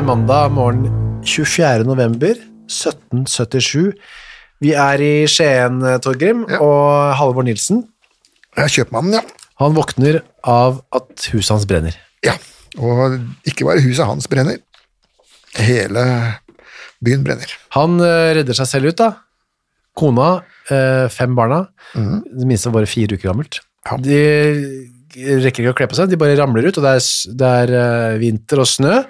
Er mandag morgen 24. november 1777. Vi er i Skien, Torgrim, og Halvor Nilsen. Jeg er kjøpmannen, ja. Han våkner av at huset hans brenner. ja. Og ikke bare huset hans brenner. Hele byen brenner. Han eh, redder seg selv ut, da. Kona, eh, fem barna, det minste var bare fire uker gammelt. Ja. De rekker ikke å kle på seg, de bare ramler ut, og det er, det er eh, vinter og snø.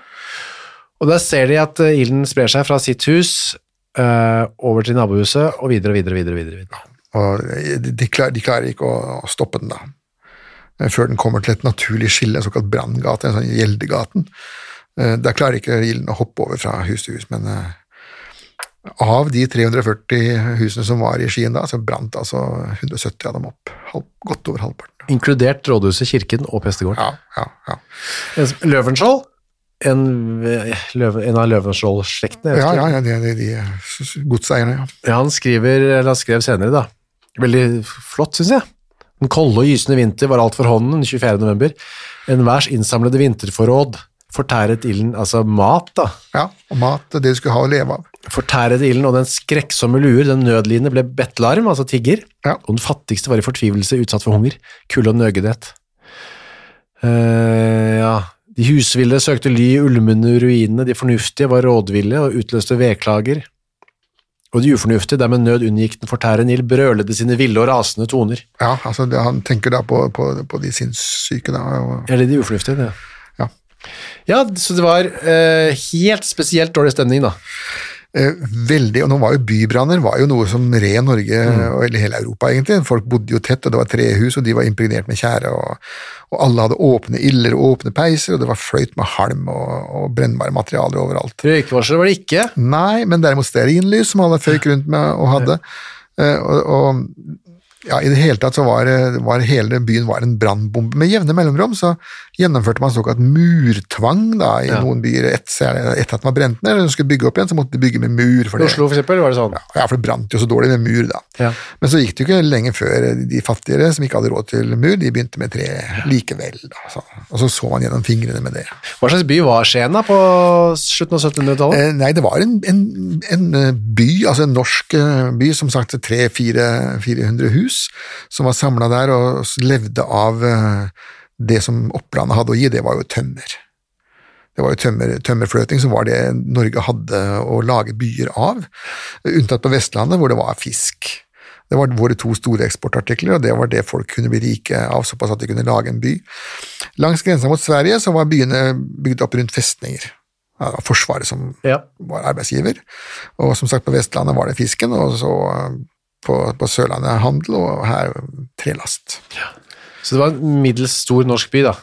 Og der ser de at eh, ilden sprer seg fra sitt hus uh, over til nabohuset, og videre og videre videre. videre, videre. Og de, de, klarer, de klarer ikke å, å stoppe den da. Eh, Før den kommer til et naturlig skille, en såkalt branngate, en sånn Gjeldegaten. Uh, Der klarer ikke ilden å hoppe over fra hus til hus, men uh, av de 340 husene som var i Skien da, så brant altså 170 av dem opp. Halv, godt over halvparten. Inkludert rådhuset, kirken og prestegården. Ja, ja, ja. Løvenskiold, en, eh, løve, en av Løvenskiold-slektene, Ja, ja, ja, de, de, de godseierne, ja. Ja, han skriver, eller han skrev senere da, veldig flott, synes jeg. Den kolde og gysende vinter var alt for hånden den 24. november. En værs innsamlede vinterforråd fortæret ilden, altså mat da, Ja, og mat, det du skulle ha å leve av. fortæret ilden, og den skrekksomme luer, den nødlidende ble bettlarm, altså tigger, Ja. og den fattigste var i fortvivelse utsatt for hunger, kulde og nøgenhet. Uh, ja, de husville søkte ly i ulmende ruinene, de fornuftige var rådville og utløste vedklager. Og de ufornuftige, der med nød unngikk den fortærende ild, brølede sine ville og rasende toner. Ja, altså det, han tenker da på, på, på de sinnssyke da, og Eller de ufornuftige, det. Ja. Ja, så det var eh, helt spesielt dårlig stemning da. Eh, veldig, og nå var jo bybranner var jo noe som red Norge, og eller hele Europa egentlig. Folk bodde jo tett, og det var trehus, og de var impregnert med tjære, og, og alle hadde åpne iller og åpne peiser, og det var fløyt med halm og, og brennbare materialer overalt. Røykvarsler var det ikke. Nei, men derimot stearinlys, som alle føyk rundt med og hadde. Eh, og, og ja, i det hele tatt så var, var hele byen var en brannbombe. Med jevne mellomrom så gjennomførte man såkalt murtvang da, i Ja. noen byer etter, etter at man brente ned, eller de skulle bygge opp igjen, så måtte de bygge med mur. For I det, Oslo for eksempel var det sånn. ja, for det brant jo så dårlig med mur da. Ja. Men så gikk det jo ikke lenge før de fattigere som ikke hadde råd til mur, de begynte med tre likevel. Da, så. Og så så man gjennom fingrene med det. Hva slags by var Skien da på slutten av 1700-tallet? Eh, nei, det var en, en, en eh, by, altså en norsk eh, by, som sagt 300-400 hus, som var samla der og levde av eh, det som opplandet hadde å gi, det var jo tømmer. Det var jo tømmer, tømmerfløting som var det Norge hadde å lage byer av, unntatt på Vestlandet hvor det var fisk. Det var våre to store eksportartikler, og det var det folk kunne bli rike av, såpass at de kunne lage en by. Langs grensa mot Sverige så var byene bygd opp rundt festninger. Ja, det var Forsvaret som Ja. var arbeidsgiver. Og som sagt, på Vestlandet var det fisken, og så på, på Sørlandet handel, og her trelast. Så det var en middels stor norsk by da.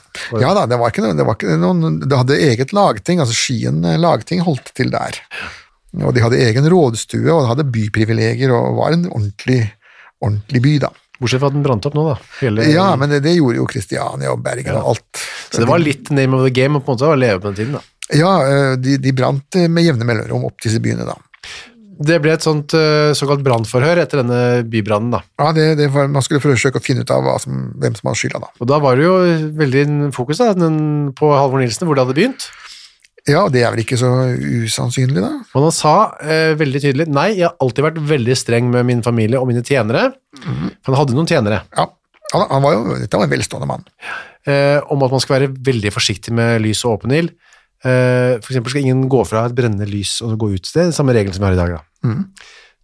Ja da, det var ikke, noe- det var ikke noen Det hadde eget lagting, altså Skien eh, lagting holdt til der. Og de hadde egen rådstue, og de hadde byprivilegier, og var en ordentlig, ordentlig by, da. Bortsett fra at den brant opp nå, da. Hele, Ja, men det, det gjorde jo Kristiania og Bergen og alt. Så det var litt name of the game på en måte å leve på den tiden, da. Ja, eh, de, de brant eh, med jevne mellomrom opp disse byene, da. Det ble et sånt eh, såkalt brannforhør etter denne bybrannen, da. Ja, det, det var, Man skulle forsøke å finne ut av som, hvem som hadde skylda, da. Og da var det jo veldig fokus da, den, på Halvor Nilsen, hvor det hadde begynt. Ja, det er vel ikke så usannsynlig, da. Og han sa eh, veldig tydelig nei, jeg har alltid vært veldig streng med min familie og mine tjenere. For han hadde noen tjenere. Ja, han, han var jo, Dette var en velstående mann. Eh, om at man skal være veldig forsiktig med lys og åpen ild. Eh, for eksempel skal ingen gå fra et brennende lys og gå ut Det er den samme regelen som vi har i dag. Da.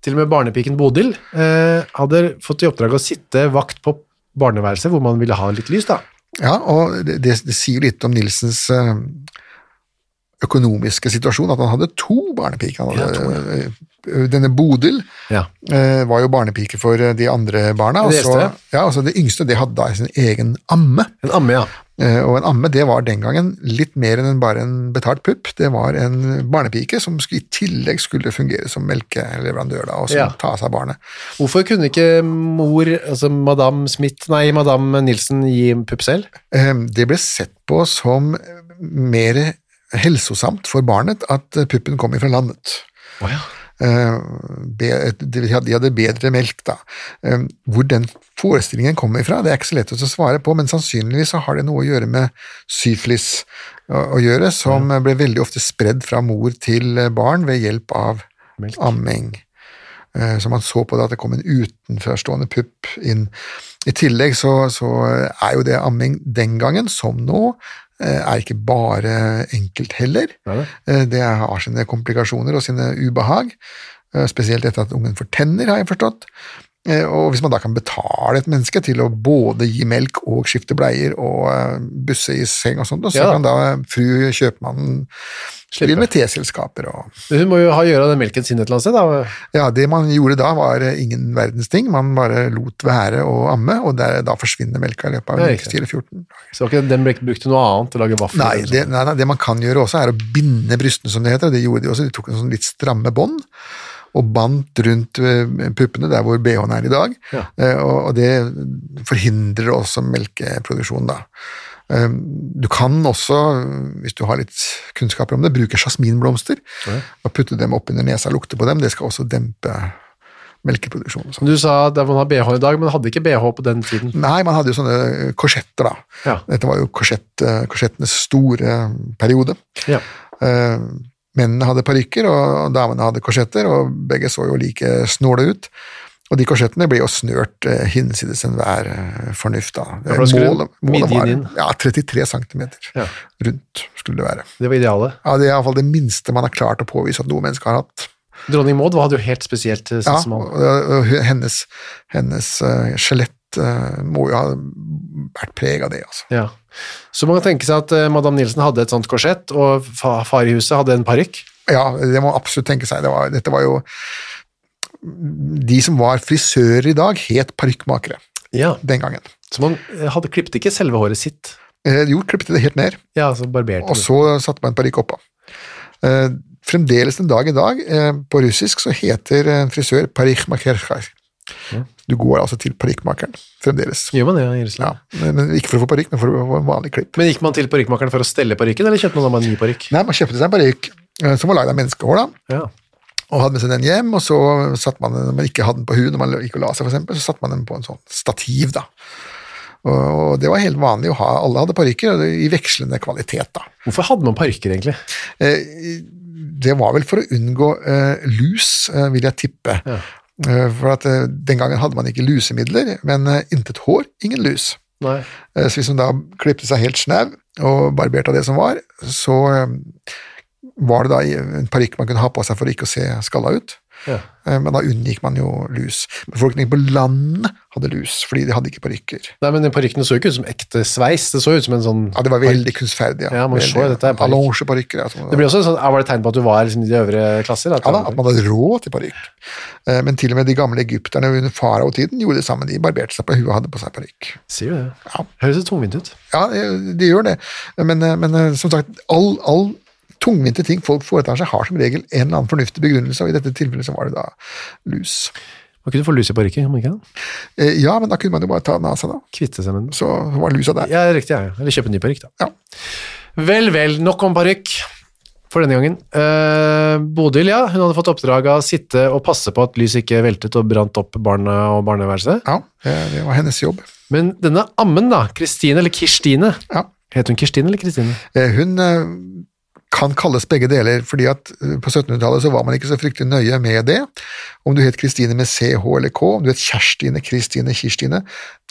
Til og med barnepiken Bodil eh, hadde fått i oppdrag å sitte vakt på barneværelset hvor man ville ha litt lys. da. Ja, og det, det, det sier litt om Nilsens eh, økonomiske situasjon, at han hadde to barnepiker. Ja, hadde, eh, Denne Bodil Ja. eh, var jo barnepike for eh, de andre barna. Og Det så, ja, altså det yngste det hadde da sin egen amme. En amme, ja. Eh, Og en amme det var den gangen litt mer enn bare en betalt pupp. Det var en barnepike som i tillegg skulle fungere som melkeleverandør da, og som Ja. ta seg barnet. Hvorfor kunne ikke mor, altså madame Smith, nei, madam Nilsen, gi pupp selv? Eh, Det ble sett på som mer helsosamt for barnet at puppen kom ifra landet. Oh, ja. Eh, De hadde bedre melk, da. Eh, Hvor den forestillingen kommer ifra, det er ikke så lett å svare på, men sannsynligvis så har det noe å gjøre med syflis å gjøre, som ble veldig ofte spredd fra mor til barn ved hjelp av Melk. amming. Eh, Så man så på det at det kom en utenforstående pupp inn. I tillegg så, så er jo det amming den gangen, som nå, er ikke bare enkelt heller. Nei, nei. Eh, Det har sine komplikasjoner og sine ubehag, eh, spesielt etter at ungen får tenner, har jeg forstått. Eh, Og hvis man da kan betale et menneske til å både gi melk og skifte bleier og eh, busse i seng og sånt, så Ja kan da fru kjøpmannen drive med teselskaper og Hun må jo ha gjøre av den melken sin et eller annet sted, da. Ja, det man gjorde da var eh, ingen verdens ting, man bare lot være å amme, og der, da forsvinner melka i løpet av en eller 14 Så ikke den ble ikke brukt til noe annet, til å lage vafler? Nei det, nei, nei, det man kan gjøre også, er å binde brystene, som det heter. og Det gjorde de også. De tok en sånn litt stramme bånd og bandt rundt eh, puppene der hvor BH-en er i dag. Ja. Eh, Og, det forhindrer også melkeproduksjon, da. Eh, Du kan også, hvis du har litt kunnskaper om det, bruke jasminblomster og putte dem opp under nesa og lukte på dem. Det skal også dempe melkeproduksjonen. Du sa at man har BH i dag, men hadde ikke BH på den tiden. Nei, man hadde jo sånne korsetter, da. Ja. Dette var jo korsett, korsettenes store periode. Ja. Eh, Mennene hadde parykker, og damene hadde korsetter, og begge så jo like snåle ut. Og de korsettene ble jo snørt eh, hinsides enhver eh, fornuft. da. Målet, målet var ja, 33 cm Ja. rundt skulle det være. Det var idealet. Ja, Det er iallfall det minste man har klart å påvise at noe menneske har hatt. Dronning Maud hadde jo helt spesielt eh, Ja, og, og hennes, hennes eh, skjelett uh, må jo ha vært preg av det, altså. Ja. Så man kan tenke seg at eh, Madame Nilsen hadde et sånt korsett, og fa far i huset hadde en parykk. Ja, det må man absolutt tenke seg. Det var, dette var jo De som var frisører i dag, het parykkmakere Ja. den gangen. Så man eh, hadde klippet ikke selve håret sitt. Eh, Jo, klippte det helt ned, Ja, så barberte og så satte man en parykk oppå. Eh, Fremdeles den dag i dag, eh, på russisk, så heter en frisør parykkmaker. Du går altså til parykkmakeren, fremdeles. Gjør man det i Ja, Russland? men men ikke for å få parykk, men for å få en vanlig klipp. Men gikk man til parykkmakeren for å stelle parykken, eller kjøpte man da bare en ny parykk? Nei, man kjøpte seg en parykk eh, som var lagd av menneskehår, da. Ja. og hadde med seg den hjem, og så satte man den, når man ikke hadde den på huet, når man gikk og la seg for eksempel, så satte man den på en sånn stativ da. Og det var helt vanlig å ha, alle hadde parykker, i vekslende kvalitet da. Hvorfor hadde man parykker, egentlig? Eh, det var vel for å unngå eh, lus, eh, vil jeg tippe. Ja. Eh, for at eh, den gangen hadde man ikke lusemidler, men eh, intet hår, ingen lus. Nei. Så hvis hun da klippte seg helt snau og barberte av det som var, så var det da en parykk man kunne ha på seg for ikke å se skalla ut. Ja. Eh, Men da unngikk man jo lus. Befolkningen på landet hadde lus, fordi de hadde ikke parykker. Nei, men parykkene så jo ikke ut som ekte sveis, det så ut som en sånn Ja, det var veldig kunstferdig. Ja, man så dette er parykk. Allongeparykker. Ja, Det blir også sånn, Var det tegn på at du var liksom, i de øvre klasser? At ja, da, at man hadde råd til parykk. Eh, Men til og med de gamle egypterne under faraotiden gjorde det samme. De barberte seg på huet og hadde på seg parykk. Sier du det? Ja. Høres litt tungvint ut. Ja, de gjør det. Men, eh, men eh, som sagt, all, all tungvinte ting folk foretar seg, har som regel en eller annen fornuftig begrunnelse, og i dette tilfellet så var det da lus. Man kunne få lus i parykken, man ikke det? Eh, Ja, men da kunne man jo bare ta den av seg, da. Kvitte seg med den. Så var lusa der. Ja, riktig, ja. Eller kjøpe en ny parykk, da. Ja. Vel, vel, nok om parykk for denne gangen. Eh, Bodil, ja, hun hadde fått oppdrag av å sitte og passe på at lys ikke veltet og brant opp barna og barneværelset. Ja, det det var hennes jobb. Men denne ammen, da, Kristine, eller Kirstine, Ja. het hun Kirstine eller Kristine? Eh, Hun eh, kan kalles begge deler, fordi at eh, på 1700-tallet så var man ikke så fryktelig nøye med det. Om du het Kristine med CH eller K, om du het Kjerstine, Kristine, Kirstine.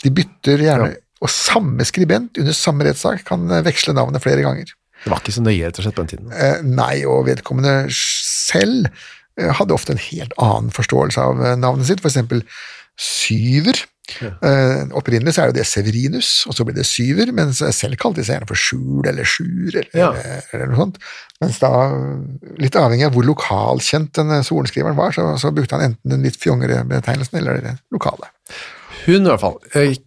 De bytter gjerne, og samme skribent under samme rettssak kan eh, veksle navnet flere ganger. Det var ikke så nøye, rett og slett, på den tiden. Eh, Nei, og vedkommende selv hadde ofte en helt annen forståelse av navnet sitt, for eksempel Syver. Eh, opprinnelig så er jo det Severinus, og så blir det Syver, mens selv kalte de seg gjerne for Skjul eller Sjur eller, Ja. eller, noe sånt. Mens da, litt avhengig av hvor lokalkjent den sorenskriveren var, så, så brukte han enten den litt fjongere betegnelsen eller den lokale. Hun i hvert fall,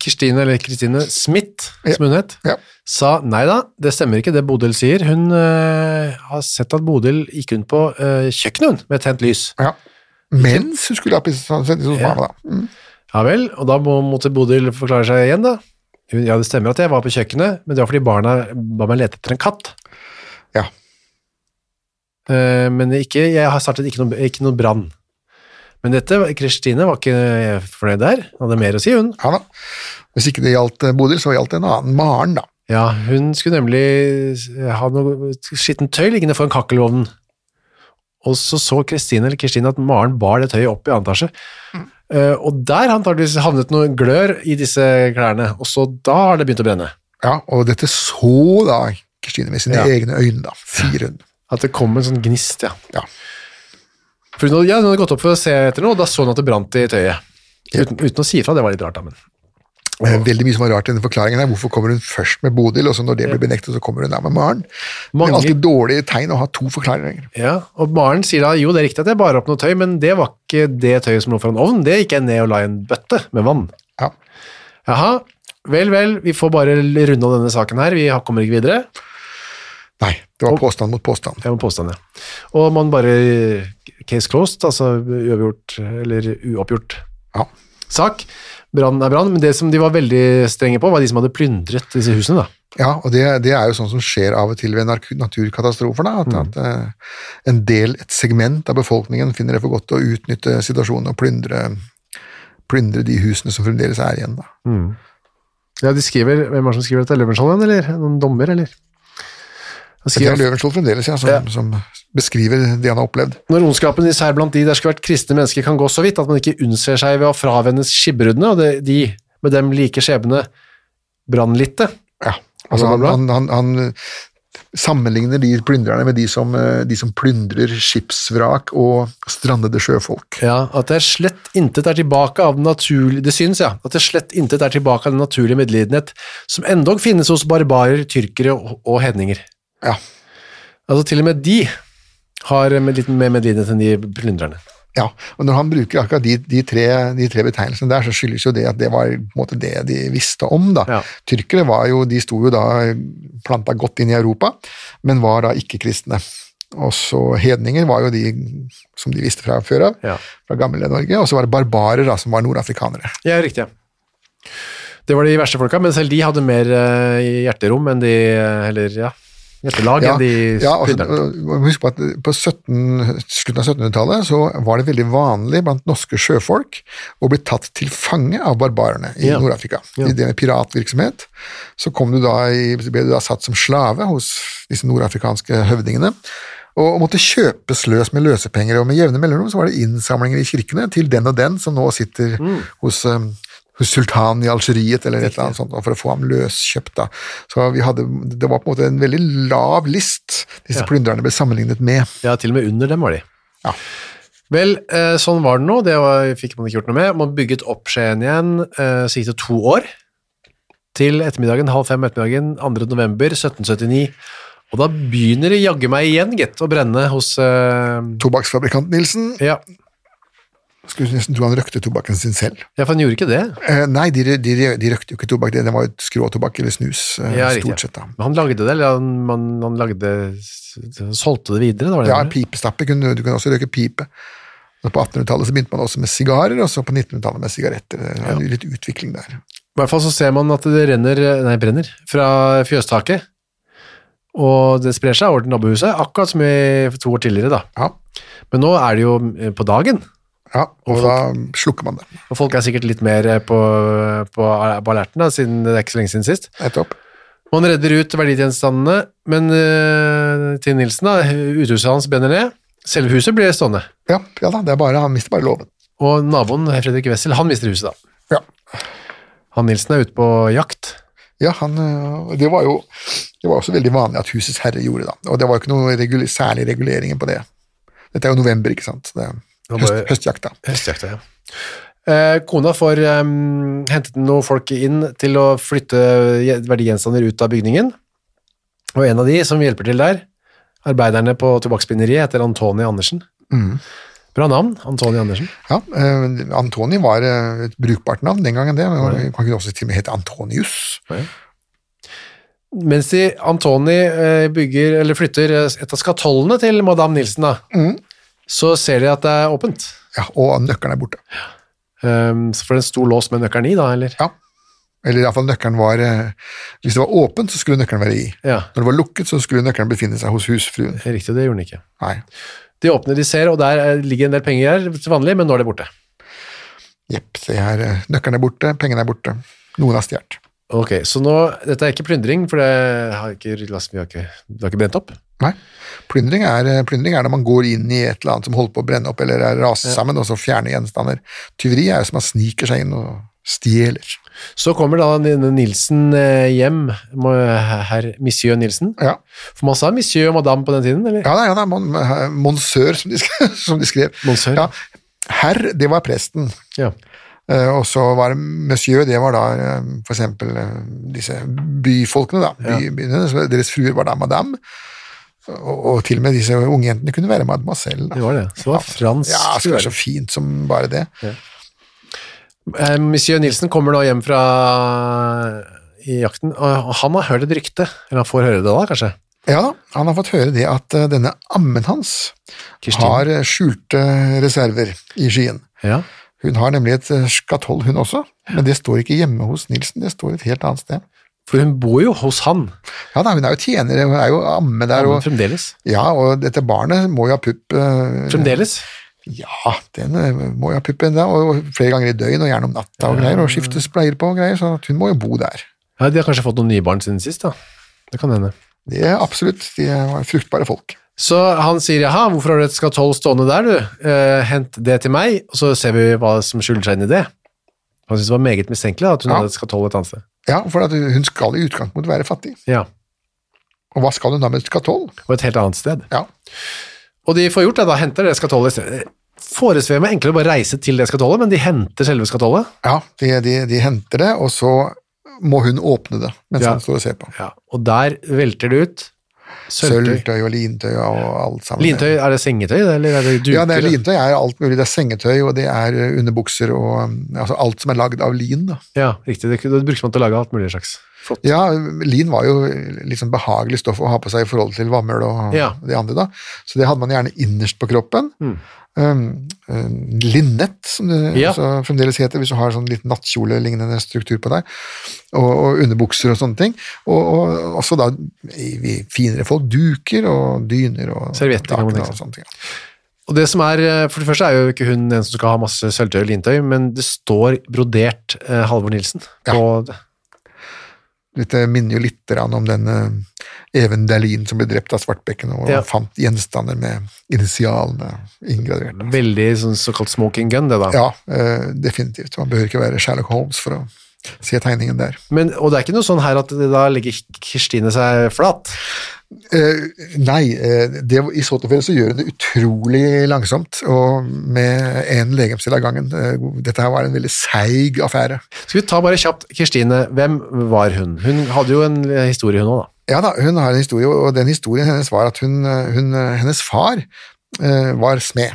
Kristine eller Kristine Smith, Ja. som hun het, Ja. sa nei da, det stemmer ikke det Bodil sier. Hun eh, har sett at Bodil gikk rundt på eh, kjøkkenet med tent lys. Ja. Mens hun skulle ha pisset sånn, sånn, sånn, sånn, sånn, da. Mm. Ja vel, og da må, måtte Bodil forklare seg igjen da. Ja, det stemmer at jeg var på kjøkkenet, men det var fordi barna ba meg lete etter en katt. Ja. Eh, men ikke, jeg har startet ikke noe, ikke noe brann. Men dette, Kristine var ikke fornøyd der. Hadde mer å si, hun. ja da. Hvis ikke det gjaldt eh, Bodil, så gjaldt det en annen Maren, da. Ja, hun skulle nemlig ha noe skittent tøy liggende foran kakkelovnen. Og så så Kristine eller Kristine at Maren bar det tøyet opp i annen etasje. Eh, og der har antakeligvis havnet noe glør i disse klærne, og så da har det begynt å brenne. Ja, og dette så da Kristine med sine Ja. egne øyne, da, sier hun. At det kom en sånn gnist, ja. Ja. For hun hadde, ja, hun hadde gått opp for å se etter noe, og da så hun at det brant i tøyet. Uten, uten å si ifra, det var litt rart, da, men Eh, Veldig mye som var rart i denne forklaringen her. Hvorfor kommer hun først med Bodil, og så når det blir benektet, så kommer hun der med Maren? Det er alltid dårlige tegn å ha to forklaringer. Ja, og Maren sier da, jo, det er riktig at jeg bar opp noe tøy, men det var ikke det tøyet som lå foran ovnen, det gikk jeg ned og la i en bøtte med vann. Ja. Jaha, vel, vel, vi får bare runde av denne saken her, vi kommer ikke videre. Nei, det var påstand mot påstand. Det var påstand, ja. Og man bare, case closed, altså uavgjort, eller uoppgjort Ja. sak. Brann er brann, men det som de var veldig strenge på, var de som hadde plyndret disse husene, da. Ja, og det, det er jo sånn som skjer av og til ved naturkatastrofer, da, at, at eh, en del, et segment av befolkningen finner det for godt å utnytte situasjonen og plyndre, plyndre de husene som fremdeles er igjen. Da. Ja, de skriver, hvem er det som skriver dette? Løvenskiold, eller? Noen dommer, eller? Da Det er Løvenskiold fremdeles, ja, som, Ja. som beskriver det han har opplevd. Når ondskapen især blant de der skulle vært kristne mennesker kan gå så vidt at man ikke unnser seg ved å fravennes skipbruddene, og det, de med dem like skjebne brannlitte. Ja, altså han, han, han, han sammenligner de plyndrerne med de som, eh, de som plyndrer skipsvrak og strandede sjøfolk. Ja, at det slett intet er tilbake av den naturlige, det syns, ja, at det slett intet er tilbake av den naturlige medlidenhet som endog finnes hos barbarer, tyrkere og, og hedninger. Ja, Altså til og med de har med litt mer medlidenhet enn de plyndrerne. ja. og når han bruker akkurat de, de, tre, de tre betegnelsene der, så skyldes jo det at det var på en måte det de visste om. da. Ja. Tyrkere var jo, de sto jo da planta godt inn i Europa, men var da ikke kristne. Og så hedninger var jo de som de visste fra før av, Ja. fra gamle Norge, og så var det barbarer da, som var nordafrikanere. Ja, riktig. Det var de verste folka, men selv de hadde mer eh, hjerterom enn de, eh, eller ja, hjertelag ja, de ja altså, husk på at på 17, slutten av 1700-tallet så var det veldig vanlig blant norske sjøfolk å bli tatt til fange av barbarene i Ja. Nord-Afrika. Ja. I det med piratvirksomhet så kom du da i, ble du da satt som slave hos disse nordafrikanske høvdingene. Og måtte kjøpes løs med løsepenger, og med jevne mellomrom så var det innsamlinger i kirkene til den og den som nå sitter Mm. hos, um, hos sultanen i Algeriet eller et eller annet sånt, for å få ham løskjøpt. da. Så vi hadde, Det var på en måte en veldig lav list disse Ja. plyndrerne ble sammenlignet med. Ja, til og med under dem var de. Ja. Vel, eh, sånn var det nå, det var, fikk man ikke gjort noe med. Man bygget opp Skien igjen, eh, så gikk det to år. Til ettermiddagen, halv fem ettermiddagen, 2. november 1779. Og da begynner det jaggu meg igjen, gitt, å brenne hos uh... Tobakksfabrikant Nilsen ja. Skulle nesten tro han røkte tobakken sin selv. ja, for han gjorde ikke det. Eh, nei, de, de, de røkte jo ikke tobakk, det det var jo skråtobakk eller snus, eh, Ja, stort sett. da. Men han lagde det, eller han, man, han lagde Solgte det videre, var det Ja, det? pipestappe kunne du kan også røyke pipe. Og På 1800-tallet så begynte man også med sigarer, og så på 1900-tallet med sigaretter. Det er litt utvikling der. I hvert fall så ser man at det renner, nei, brenner fra fjøstaket, og det sprer seg over til nabohuset, akkurat som i to år tidligere da. Ja, Men nå er det jo eh, på dagen, ja og da slukker man det. og folk er sikkert litt mer eh, på, på, på alerten da, siden det er ikke så lenge siden sist. Nettopp. Man redder ut verdigjenstandene, men uh, til Nilsen da, uthuset hans brenner ned, selve huset blir stående. Ja, ja da, det er bare, han mister bare låven. Og naboen, Fredrik Wessel, han mister huset da. Ja. Han Nilsen er ute på jakt. Ja, han, øh, det var jo det var også veldig vanlig at husets herre gjorde da. Og det var jo ikke noe regul særlig reguleringer på det. Dette er jo november, ikke sant. Det høst, høstjakta. Høstjakta, ja. Eh, kona får eh, hentet noen folk inn til å flytte je- verdigjenstander ut av bygningen, og en av de som hjelper til der, arbeiderne på tobakksspinneriet, heter Antoni Andersen. Bra navn, Antoni Andersen. Ja, eh, Antoni var øh, et brukbart navn den gangen, det. Men kan ikke også til og med hete Antonius. Mens de, Antoni eh, bygger, eller flytter eh, et av skatollene til Madame Nilsen, da, så ser de at det er åpent. Ja, og nøkkelen er borte. Um, så får det en stor lås med nøkkelen i, da, eller? Ja. Eller iallfall nøkkelen var øh, Hvis det var åpent, så skulle nøkkelen være i. Ja, Når det var lukket, så skulle nøkkelen befinne seg hos husfruen. riktig, det gjorde den ikke. Nei. De åpner, de ser, og der eh, ligger en del penger her til vanlig, men nå er det borte. Jepp, øh, Nøkkelen er borte, pengene er borte. Noen har stjålet. Ok, så nå, dette er ikke plyndring, for det har ikke, vi har ikke, det har ikke brent opp. Nei. Plyndring er, øh, plyndring er når man går inn i et eller annet som holder på å brenne opp eller er ja. sammen, og så fjerner gjenstander. Tyveri er jo som man sniker seg inn og stjeler. Så kommer da Nilsen eh, hjem, må- herr Monsieur Nilsen. Ja. For man sa Monsieur og Madame på den tiden, eller? Ja det ja da, mon, Monsieur, som de, som de skrev. Monsieur. Ja. Herr, det var presten. Ja. Eh, og så var det monsieur, det var da eh, for eksempel eh, disse byfolkene, da. By, byene, deres fruer var da madame. Og, og til og med disse unge jentene kunne være mademoiselle. Det var det. Så det var fransk. Ja, det skulle være så fint som bare det. Eh, Monsieur Nilsen kommer nå hjem fra i jakten, og han har hørt et rykte, eller han får høre det da, kanskje? Ja han har fått høre det at eh, denne ammen hans Kirstine. har eh, skjulte reserver i skien. Ja. Hun har nemlig et skatoll, hun også, men det står ikke hjemme hos Nilsen, det står et helt annet sted. For hun bor jo hos han, Ja da, hun er jo tjener, hun er jo amme der, og, fremdeles. ja, og dette barnet må jo ha pupp eh, Fremdeles. Ja, den eh, må jo ha pupp ennå, og flere ganger i døgn, og gjerne om natta og greier, og skiftes bleier på og greier, så hun må jo bo der. Ja, de har kanskje fått noen nye barn siden sist, da. Det kan hende. Det er absolutt, de var fruktbare folk. Så han sier, jaha, hvorfor har du et skatoll stående der, du? Eh, hent det til meg, og så ser vi hva som skjuler seg inn i det. Han syntes det var meget mistenkelig at hun Ja. hadde et skatoll et annet sted. Ja, for at hun skal i utgangspunktet være fattig. Ja, Og hva skal hun da med et skatoll? og et helt annet sted. Ja, Og de får gjort det, da henter det skatollet meg enklere å bare reise til det skatollet, men de henter selve skatollet. ja de, de, de henter det, og så må hun åpne det mens Ja. han står og ser på. Ja, og der velter det ut sølvtøy. Og lintøy og alt sammen. Lintøy, er det sengetøy, eller er det duker? Ja, det er lintøy er alt mulig. Det er sengetøy, og det er eh, underbukser og um, altså alt som er lagd av lin. da. Ja, riktig. Det, det brukes man til å lage alt mulig slags. Flott. Ja, lin var jo liksom behagelig stoff å ha på seg i forhold til vammøl og Ja. de andre, da. Så det hadde man gjerne innerst på kroppen. Mm. Um, um, linnett, som det Ja. fremdeles heter, hvis du har sånn litt nattkjolelignende struktur på deg, og, og underbukser og sånne ting. Og, og også da finere folk duker og dyner og Servietter, laken og sånne ting. Og det som er, eh, For det første er jo ikke hun en som skal ha masse sølvtøy og lintøy, men det står brodert eh, Halvor Nilsen på Dette minner jo litt om den eh, Even Dahlin som ble drept av Svartbekken og Ja. fant gjenstander med initialene inngradert. veldig sånn såkalt smoking gun, det da. Ja, eh, definitivt. Man behøver ikke være Sherlock Holmes for å se tegningen der. Men, og det er ikke noe sånn her at da legger Kirstine seg flat. Eh, nei, eh, det, i så tilfelle så gjør hun det utrolig langsomt, og med en legemstil av gangen. Eh, dette her var en veldig seig affære. Skal vi ta bare kjapt Kristine, hvem var hun? Hun hadde jo en historie hun òg, da. Ja da, hun har en historie, og den historien hennes var at hun, hun, hennes far uh, var smed.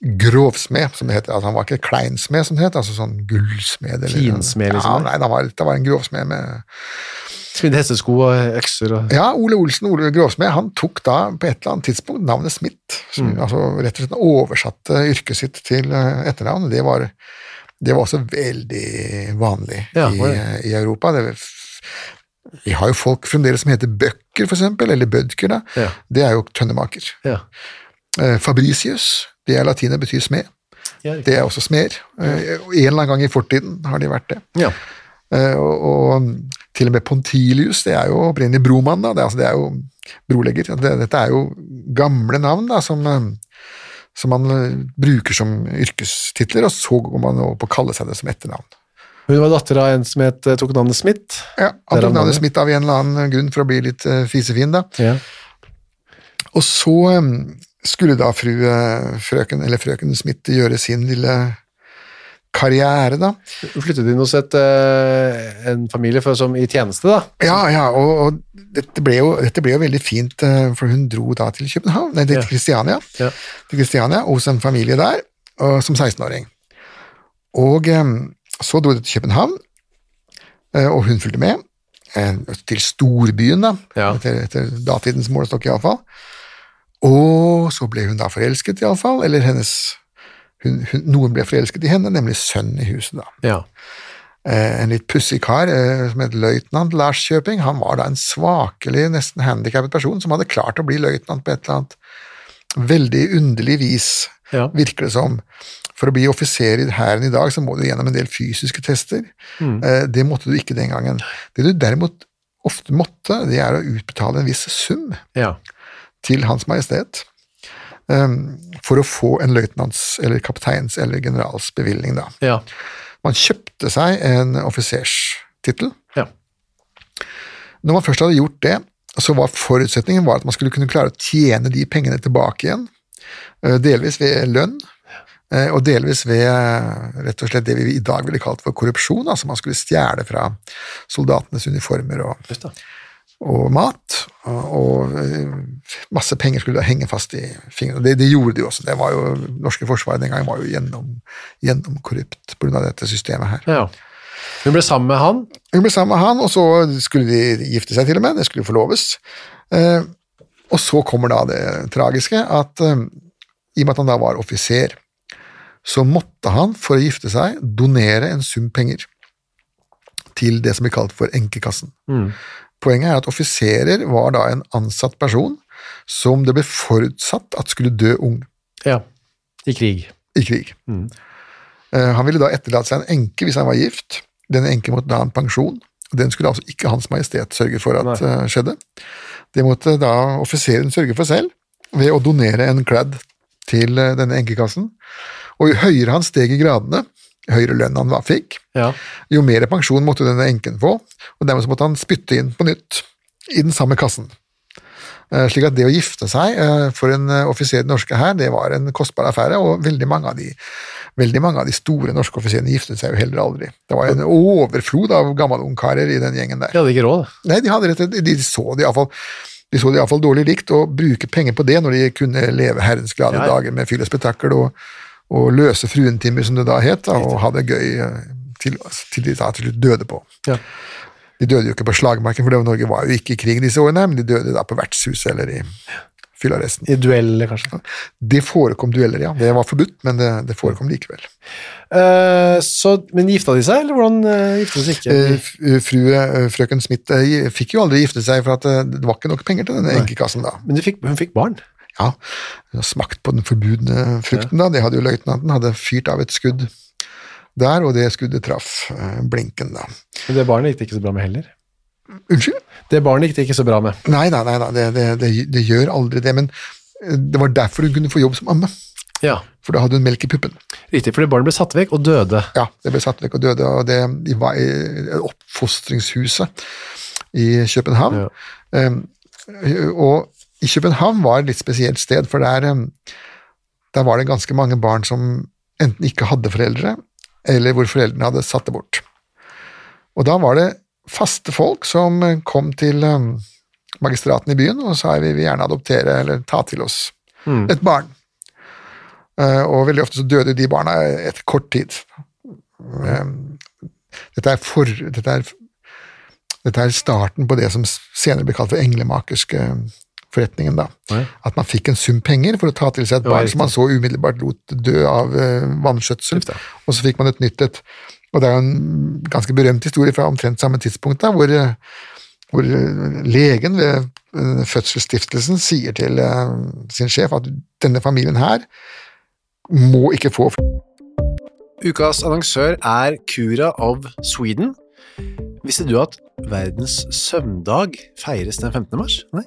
Grovsmed, som det heter. Altså, han var ikke kleinsmed, som det het, altså sånn gullsmed. eller- Finsmed, liksom, Ja, nei, det var, det var en grovsmed med Smidde hestesko og økser og Ja, Ole Olsen, Ole Gråsmed han tok da på et eller annet tidspunkt navnet Smith. Som, Mm. altså rett og slett oversatte yrket sitt til eh, etternavn. Det var, det var også veldig vanlig Ja, i, i Europa. Det, vi har jo folk fremdeles som heter Bøcker, for eksempel, eller Bødker, da. Ja. Det er jo tønnemaker. Ja. Eh, Fabricius, det er latinet, betyr smed. Det er også smeder. Eh, en eller annen gang i fortiden har de vært det. ja. Eh, og, og til og med Pontilius, det er jo opprinnelig bromann, da. Det, altså, det er jo brolegger. Det, dette er jo gamle navn da, som, eh, som man eh, bruker som yrkestitler, og så går man over på å kalle seg det som etternavn. Hun var datter av en som het, tok navnet Smith. Ja, Han tok navnet. Smith av en eller annen grunn for å bli litt eh, fisefin, da. Ja. Og så eh, skulle da fru, eh, frøken, eller frøken Smith gjøre sin lille karriere, da. Du flyttet inn hos et, eh, en familie for, som i tjeneste, da. Ja, ja, og, og dette, ble jo, dette ble jo veldig fint, eh, for hun dro da til København, nei, til Ja. Kristiania, Ja. Kristiania hos en familie der, og, som 16-åring. Og eh, så dro de til København, og hun fulgte med, til storbyen da, Ja. etter, etter datidens målestokk i alle fall. Og så ble hun da forelsket i alle fall, eller hennes, hun, hun, noen ble forelsket i henne, nemlig sønnen i huset da. Ja. Eh, en litt pussig kar eh, som het løytnant Lars Kjøping. Han var da en svakelig, nesten handikappet person som hadde klart å bli løytnant på et eller annet veldig underlig vis, Ja. virker det som. For å bli offiser i hæren i dag, så må du gjennom en del fysiske tester. Eh, det måtte du ikke den gangen. Det du derimot ofte måtte, det er å utbetale en viss sum ja. til Hans Majestet for å få en løytnants- eller kapteins- eller generals bevilgning, da. ja. Man kjøpte seg en offiserstittel. ja. Når man først hadde gjort det, så var forutsetningen var at man skulle kunne klare å tjene de pengene tilbake igjen, eh, delvis ved lønn, eh, og delvis ved eh, rett og slett det vi i dag ville kalt for korrupsjon, altså man skulle stjele fra soldatenes uniformer og. Og mat, og, eh, masse penger skulle henge fast i fingrene. Det, det gjorde de også. Det var jo, norske forsvaret den gangen var jo gjennom, gjennomkorrupt av dette systemet her. ja. Hun ble sammen med han. Hun ble sammen med han, og så skulle de gifte seg til og med, det skulle forloves. Eh, og så kommer da det tragiske, at eh, i og med at han da var offiser, så måtte han for å gifte seg donere en sum penger til det som blir kalt for enkekassen. Poenget er at offiserer var da en ansatt person som det ble forutsatt at skulle dø ung Ja. I krig. i krig. Mm. Han ville da etterlate seg en enke hvis han var gift. Denne enken måtte da ha en pensjon. Den skulle altså ikke Hans Majestet sørge for at Nei. skjedde. Det måtte da offiseren sørge for selv, ved å donere en clad til eh, denne enkekassen. Og jo høyere han steg i gradene, høyere lønn han fikk, Ja. jo mer pensjon måtte denne enken få, og dermed så måtte han spytte inn på nytt i den samme kassen. Eh, Slik at det å gifte seg eh, for en eh, offiser i den norske hær, det var en kostbar affære, og veldig mange av de, veldig mange av de store norske offiserene giftet seg jo heller aldri. Det var en overflod av gammelungkarer i den gjengen der. De hadde ikke råd. Nei, de hadde rett de så det iallfall de så det iallfall dårlig likt, å bruke penger på det når de kunne leve herrens glade Ja, ja. dager med fyll og spetakkel og, og løse fruentimer, som det da het, da, og ha det gøy eh, til, til de da til slutt døde på. Ja. De døde jo ikke på slagmarken, for det var- Norge var jo ikke i krig disse årene, men de døde da på vertshuset eller i fyllearresten. I dueller, kanskje. Det forekom dueller, ja. Det var forbudt, men det, det forekom likevel. Uh, så, men gifta de seg, eller hvordan uh, gifta de seg ikke? Uh, eh, Frue, eh, frøken Smith eh, fikk jo aldri gifte seg, for eh, det var ikke nok penger til denne enkekassen da. Men de fikk, hun fikk barn. Ja, smakt på den forbudne frukten da, det hadde jo løytnanten, hadde fyrt av et skudd der, og det skuddet traff eh, blinken da. Men det barnet gikk det ikke så bra med heller. Unnskyld? Det barnet gikk det ikke så bra med. Nei, nei, nei, nei det, det, det, det gjør aldri det, men eh, det var derfor hun kunne få jobb som amme, Ja, for da hadde hun melk i puppen. Riktig, fordi barnet ble satt vekk og døde. Ja, det ble satt vekk og døde, og det de var i oppfostringshuset i København. Ja. Um, og i København var et litt spesielt sted, for der, der var det ganske mange barn som enten ikke hadde foreldre, eller hvor foreldrene hadde satt det bort. Og da var det faste folk som kom til magistraten i byen og sa vi vil gjerne adoptere eller ta til oss et barn. Eh, og veldig ofte så døde de barna etter kort tid. Dette er, for, dette er Dette er starten på det som senere ble kalt for englemakerske forretningen. da. Ja. At man fikk en sum penger for å ta til seg et barn som man så umiddelbart lot dø av eh, vanskjøtsel, og så fikk man et nytt et. Og det er jo en ganske berømt historie fra omtrent samme tidspunkt, da, hvor, eh, hvor eh, legen ved fødselsstiftelsen sier til sin sjef at denne familien her må ikke få Ukas annonsør er Cura of Sweden. Visste du at verdens søvndag feires den 15. mars? Nei.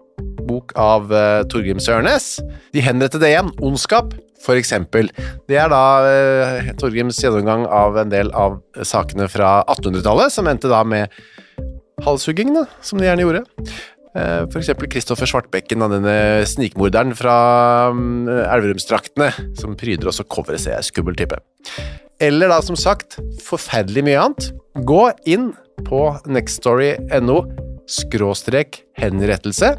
bok av uh, Torgrim Sørnes. De henrettede igjen, Ondskap, for eksempel. Det er da uh, Torgrims gjennomgang av en del av sakene fra 1800-tallet, som endte da med halshuggingene, som de gjerne gjorde. Uh, for eksempel Kristoffer Svartbekken, denne snikmorderen fra um, Elverumsdraktene, som pryder også coveret, ser jeg, skummel type. Eller da, som sagt, forferdelig mye annet. Gå inn på nextstory.no skråstrek henrettelse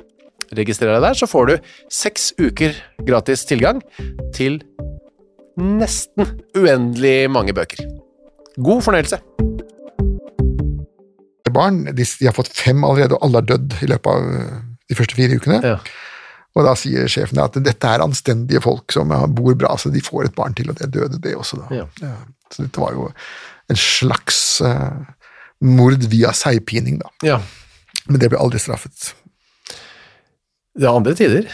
registrer deg der, så får du seks uker gratis tilgang til nesten uendelig mange bøker. God fornøyelse! barn. De, de har fått fem allerede, og alle har dødd i løpet av eh, de første fire ukene. Ja. Og da sier sjefen at dette er anstendige folk som bor bra, så de får et barn til, og det døde det også, da. Ja. Så dette var jo en slags uh, mord via seigpining, da. Ja. Men det ble aldri straffet. Det var andre tider.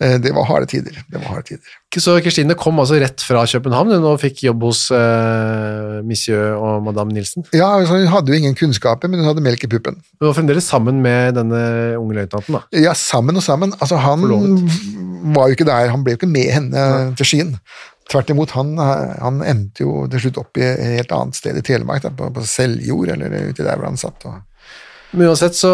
Eh, det var harde tider. Det var harde tider. Så Kristine kom altså rett fra København hun, og fikk jobb hos eh, monsieur og madame Nilsen. Ja, altså, Hun hadde jo ingen kunnskaper, men hun hadde melk i puppen. Hun var fremdeles sammen med denne unge løytnanten. da. Ja, sammen og sammen. Altså, han Forlovet. var jo ikke der, han ble jo ikke med henne til Skien. Tvert imot, han, han endte jo til slutt opp i et helt annet sted i Telemark, da, på, på Seljord, eller uti der hvor han satt. og Men uansett så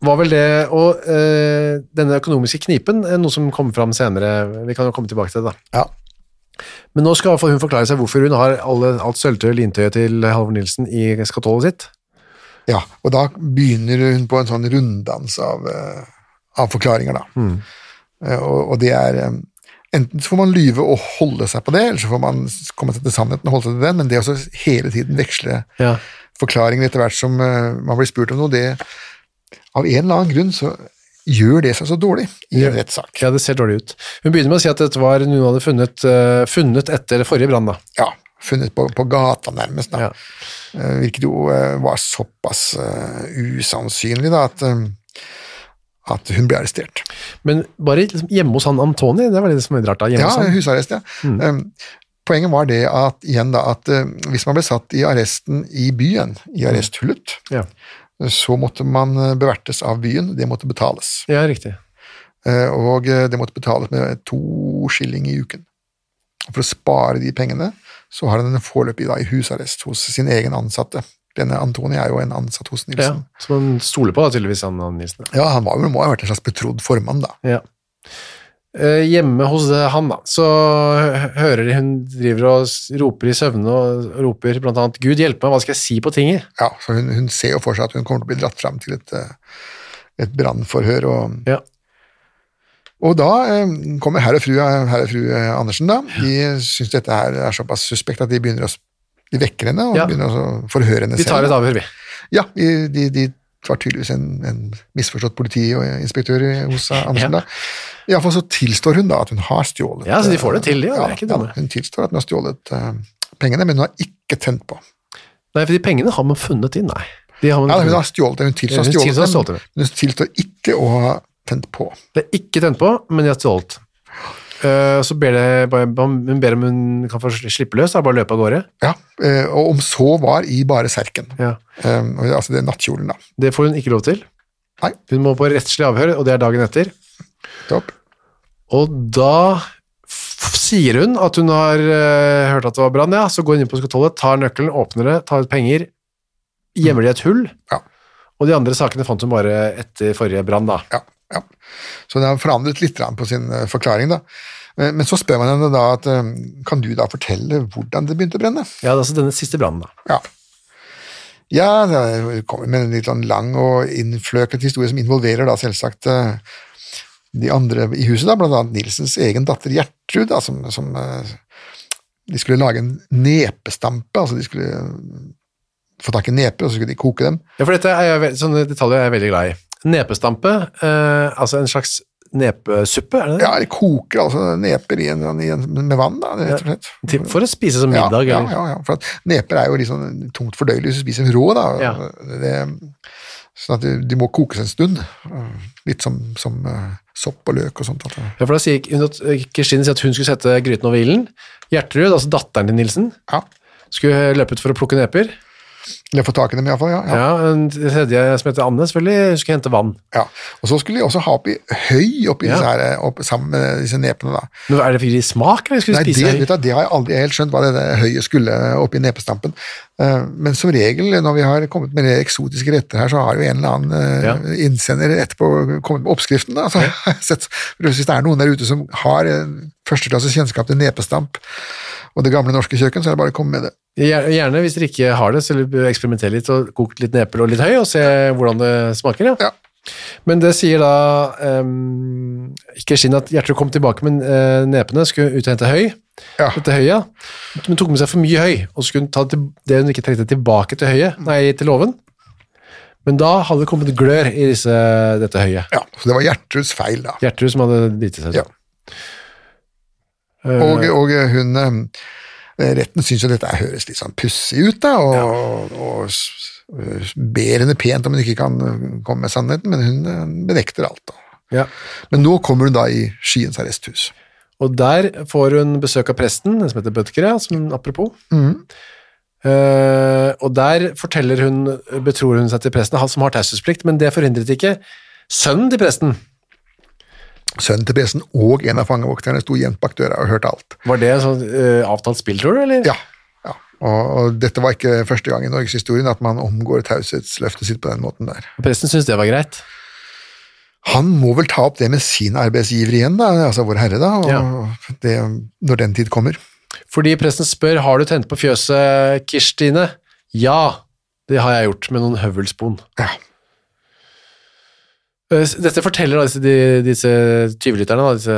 var vel det Og eh, denne økonomiske knipen er noe som kommer fram senere. Vi kan jo komme tilbake til det, da. Ja. Men nå skal hun forklare seg hvorfor hun har alle, alt sølvtøyet og lintøyet til Halvor Nilsen i skatollet sitt. ja, og da begynner hun på en sånn runddans av, eh, av forklaringer, da. Eh, Og, og det er eh, Enten så får man lyve og holde seg på det, eller så får man komme seg til sannheten og holde seg til den, men det å også hele tiden veksle Ja. Forklaringer etter hvert som eh, man blir spurt om noe, det Av en eller annen grunn så gjør det seg så dårlig i en rettssak. ja, det ser dårlig ut. Hun begynner med å si at dette var noe hun hadde funnet, eh, funnet etter forrige brann. Ja, funnet på, på gata nærmest. Da. Ja. Hvilket Virket jo eh, var såpass eh, usannsynlig da, at, eh, at hun ble arrestert. Men bare liksom hjemme hos han Antoni, det var det som var rart. da, hjemme Ja, hos han. husarrest, ja. Um, Poenget var det at, igjen da, at eh, hvis man ble satt i arresten i byen, i arresthullet, Ja. så måtte man eh, bevertes av byen, det måtte betales. Ja, riktig. Eh, Og det måtte betales med to skilling i uken. For å spare de pengene, så har han en foreløpig da i husarrest hos sin egen ansatte. Denne Antoni er jo en ansatt hos Nilsen. Ja, som han stoler på, da, tydeligvis, han han Nilsen. Ja, han var, må ha vært en slags betrodd formann, da. Ja. Eh, hjemme hos eh, han, da, så hører de hun driver og roper i søvne og roper blant annet 'Gud hjelpe meg, hva skal jeg si på tinget?' Ja, for hun, hun ser jo for seg at hun kommer til å bli dratt fram til et, eh, et brannforhør. Og, Ja. og da eh, kommer herr og fru, herr og fru Andersen, da. De syns dette her er såpass suspekt at de begynner å de vekker henne og Ja. begynner å forhøre henne selv. Vi tar et avhør, vi. Ja, de, de, de var tydeligvis en, en misforstått politiinspektør hos Andersen. Ja. Iallfall så tilstår hun da at hun har stjålet Ja, så de får det til, de, ja, det dumme. Hun tilstår at hun har stjålet uh, pengene, men hun har ikke tent på. Nei, for de pengene har man funnet inn, nei. Har man Ja, hun har stjålet det, hun tilstår Hun å ha stjålet det. men hun tilstår ikke å ha tent på. Det er ikke tent på, men de har stjålet. Eh, så ber det, hun ber om hun kan få slippe løs, da, bare løpe av gårde. Ja, eh, Og om så var i bare serken. Ja. Eh, altså det er nattkjolen, da. Det får hun ikke lov til. Nei. Hun må på rettslig avhør, og det er dagen etter. Topp. Og da sier hun at hun har eh, hørt at det var brann, ja. Så går hun inn på skatollet, tar nøkkelen, åpner det, tar ut penger, gjemmer det i et hull. Ja. Og de andre sakene fant hun bare etter forrige brann, da. Ja, ja. Så det har forandret litt på sin forklaring, da. Eh, Men så spør man henne da at eh, kan du da fortelle hvordan det begynte å brenne? Ja, det er altså denne siste brannen, da. Ja. Ja, det kommer med en litt sånn lang og innfløket historie som involverer da selvsagt eh, de andre i huset, da, blant annet Nilsens egen datter Gjertrud, da, som, som De skulle lage en nepestampe, altså de skulle få tak i neper, og så skulle de koke dem. Ja, for dette er jeg, sånne detaljer er jeg veldig glad i. Nepestampe, eh, altså en slags nepesuppe, er det det? Ja, de koker altså neper i en, i en, med vann, da, rett og slett. Ja, For å spise som middag, ja, ja, ja, for neper er jo litt sånn tungt fordøyelig hvis du spiser dem rå, da. Ja. Det, sånn at de, de må kokes en stund. Litt som, som eh, sopp og løk og sånt. Altså. Ja, for da sier hun at eh, sier at hun skulle sette gryten over ilden. Gjertrud, altså datteren til Nilsen, ja. skulle løpe ut for å plukke neper. Eller få tak i dem, iallfall. Ja, ja. Ja, en tredje som heter Anne, selvfølgelig, skulle hente vann. ja. Og så skulle de også ha oppi høy oppi Ja. disse her, eh, opp, sammen med disse nepene. da. Men er det fordi de smak, eller skulle Nei, de det, spise vet du, det har jeg aldri helt skjønt hva det høyet skulle oppi nepestampen. Eh, Men som regel, når vi har kommet med eksotiske retter her, så har jo en eller annen eh, Ja. innsender etterpå kommet med oppskriften. Da. Så sett, hvis det er noen der ute som har eh, førsteklasses kjennskap til nepestamp og det gamle norske kjøkken, så er det bare å komme med det. Gjerne, hvis dere ikke har det, så eksperimentere litt og koke litt neper og litt høy, og se hvordan det smaker. Ja. Ja. Men det sier da um, Kristin at Gjertrud kom tilbake med uh, nepene, skulle ut og hente høy. Ja. Dette høyet, men tok med seg for mye høy, og så skulle hun ta det hun ikke trengte tilbake til høyet, nei, til låven. Men da hadde det kommet glør i disse, dette høyet. Ja, så det var Gjertruds feil, da. Gjertrud som hadde driti seg. Ja. Eh, Og, og hun eh, Retten syns jo dette høres litt sånn pussig ut, da, og, og s- ber henne pent om hun ikke kan eh, komme med sannheten, men hun benekter alt. da. ja. Men nå kommer hun da i Skiens arresthus. Og der får hun besøk av presten, den som heter Bødker, som apropos. Mm. Uh, og der forteller hun, betror hun seg til presten, han som har taushetsplikt, men det forhindret ikke sønnen til presten. Sønnen til presten og en av fangevokterne sto gjemt bak døra og hørte alt. Var det sånn uh, avtalt spill, tror du, eller? Ja, ja. Og, og dette var ikke første gang i norgeshistorien at man omgår taushetsløftet sitt på den måten der. Og Presten syntes det var greit. Han må vel ta opp det med sin arbeidsgiver igjen, da, altså Vår Herre, da, Ja. det, når den tid kommer. Fordi presten spør, har du tent på fjøset, Kirstine? Ja, det har jeg gjort, med noen høvelspon. Ja. Eh, Dette forteller da disse, de- disse tyvelytterne, disse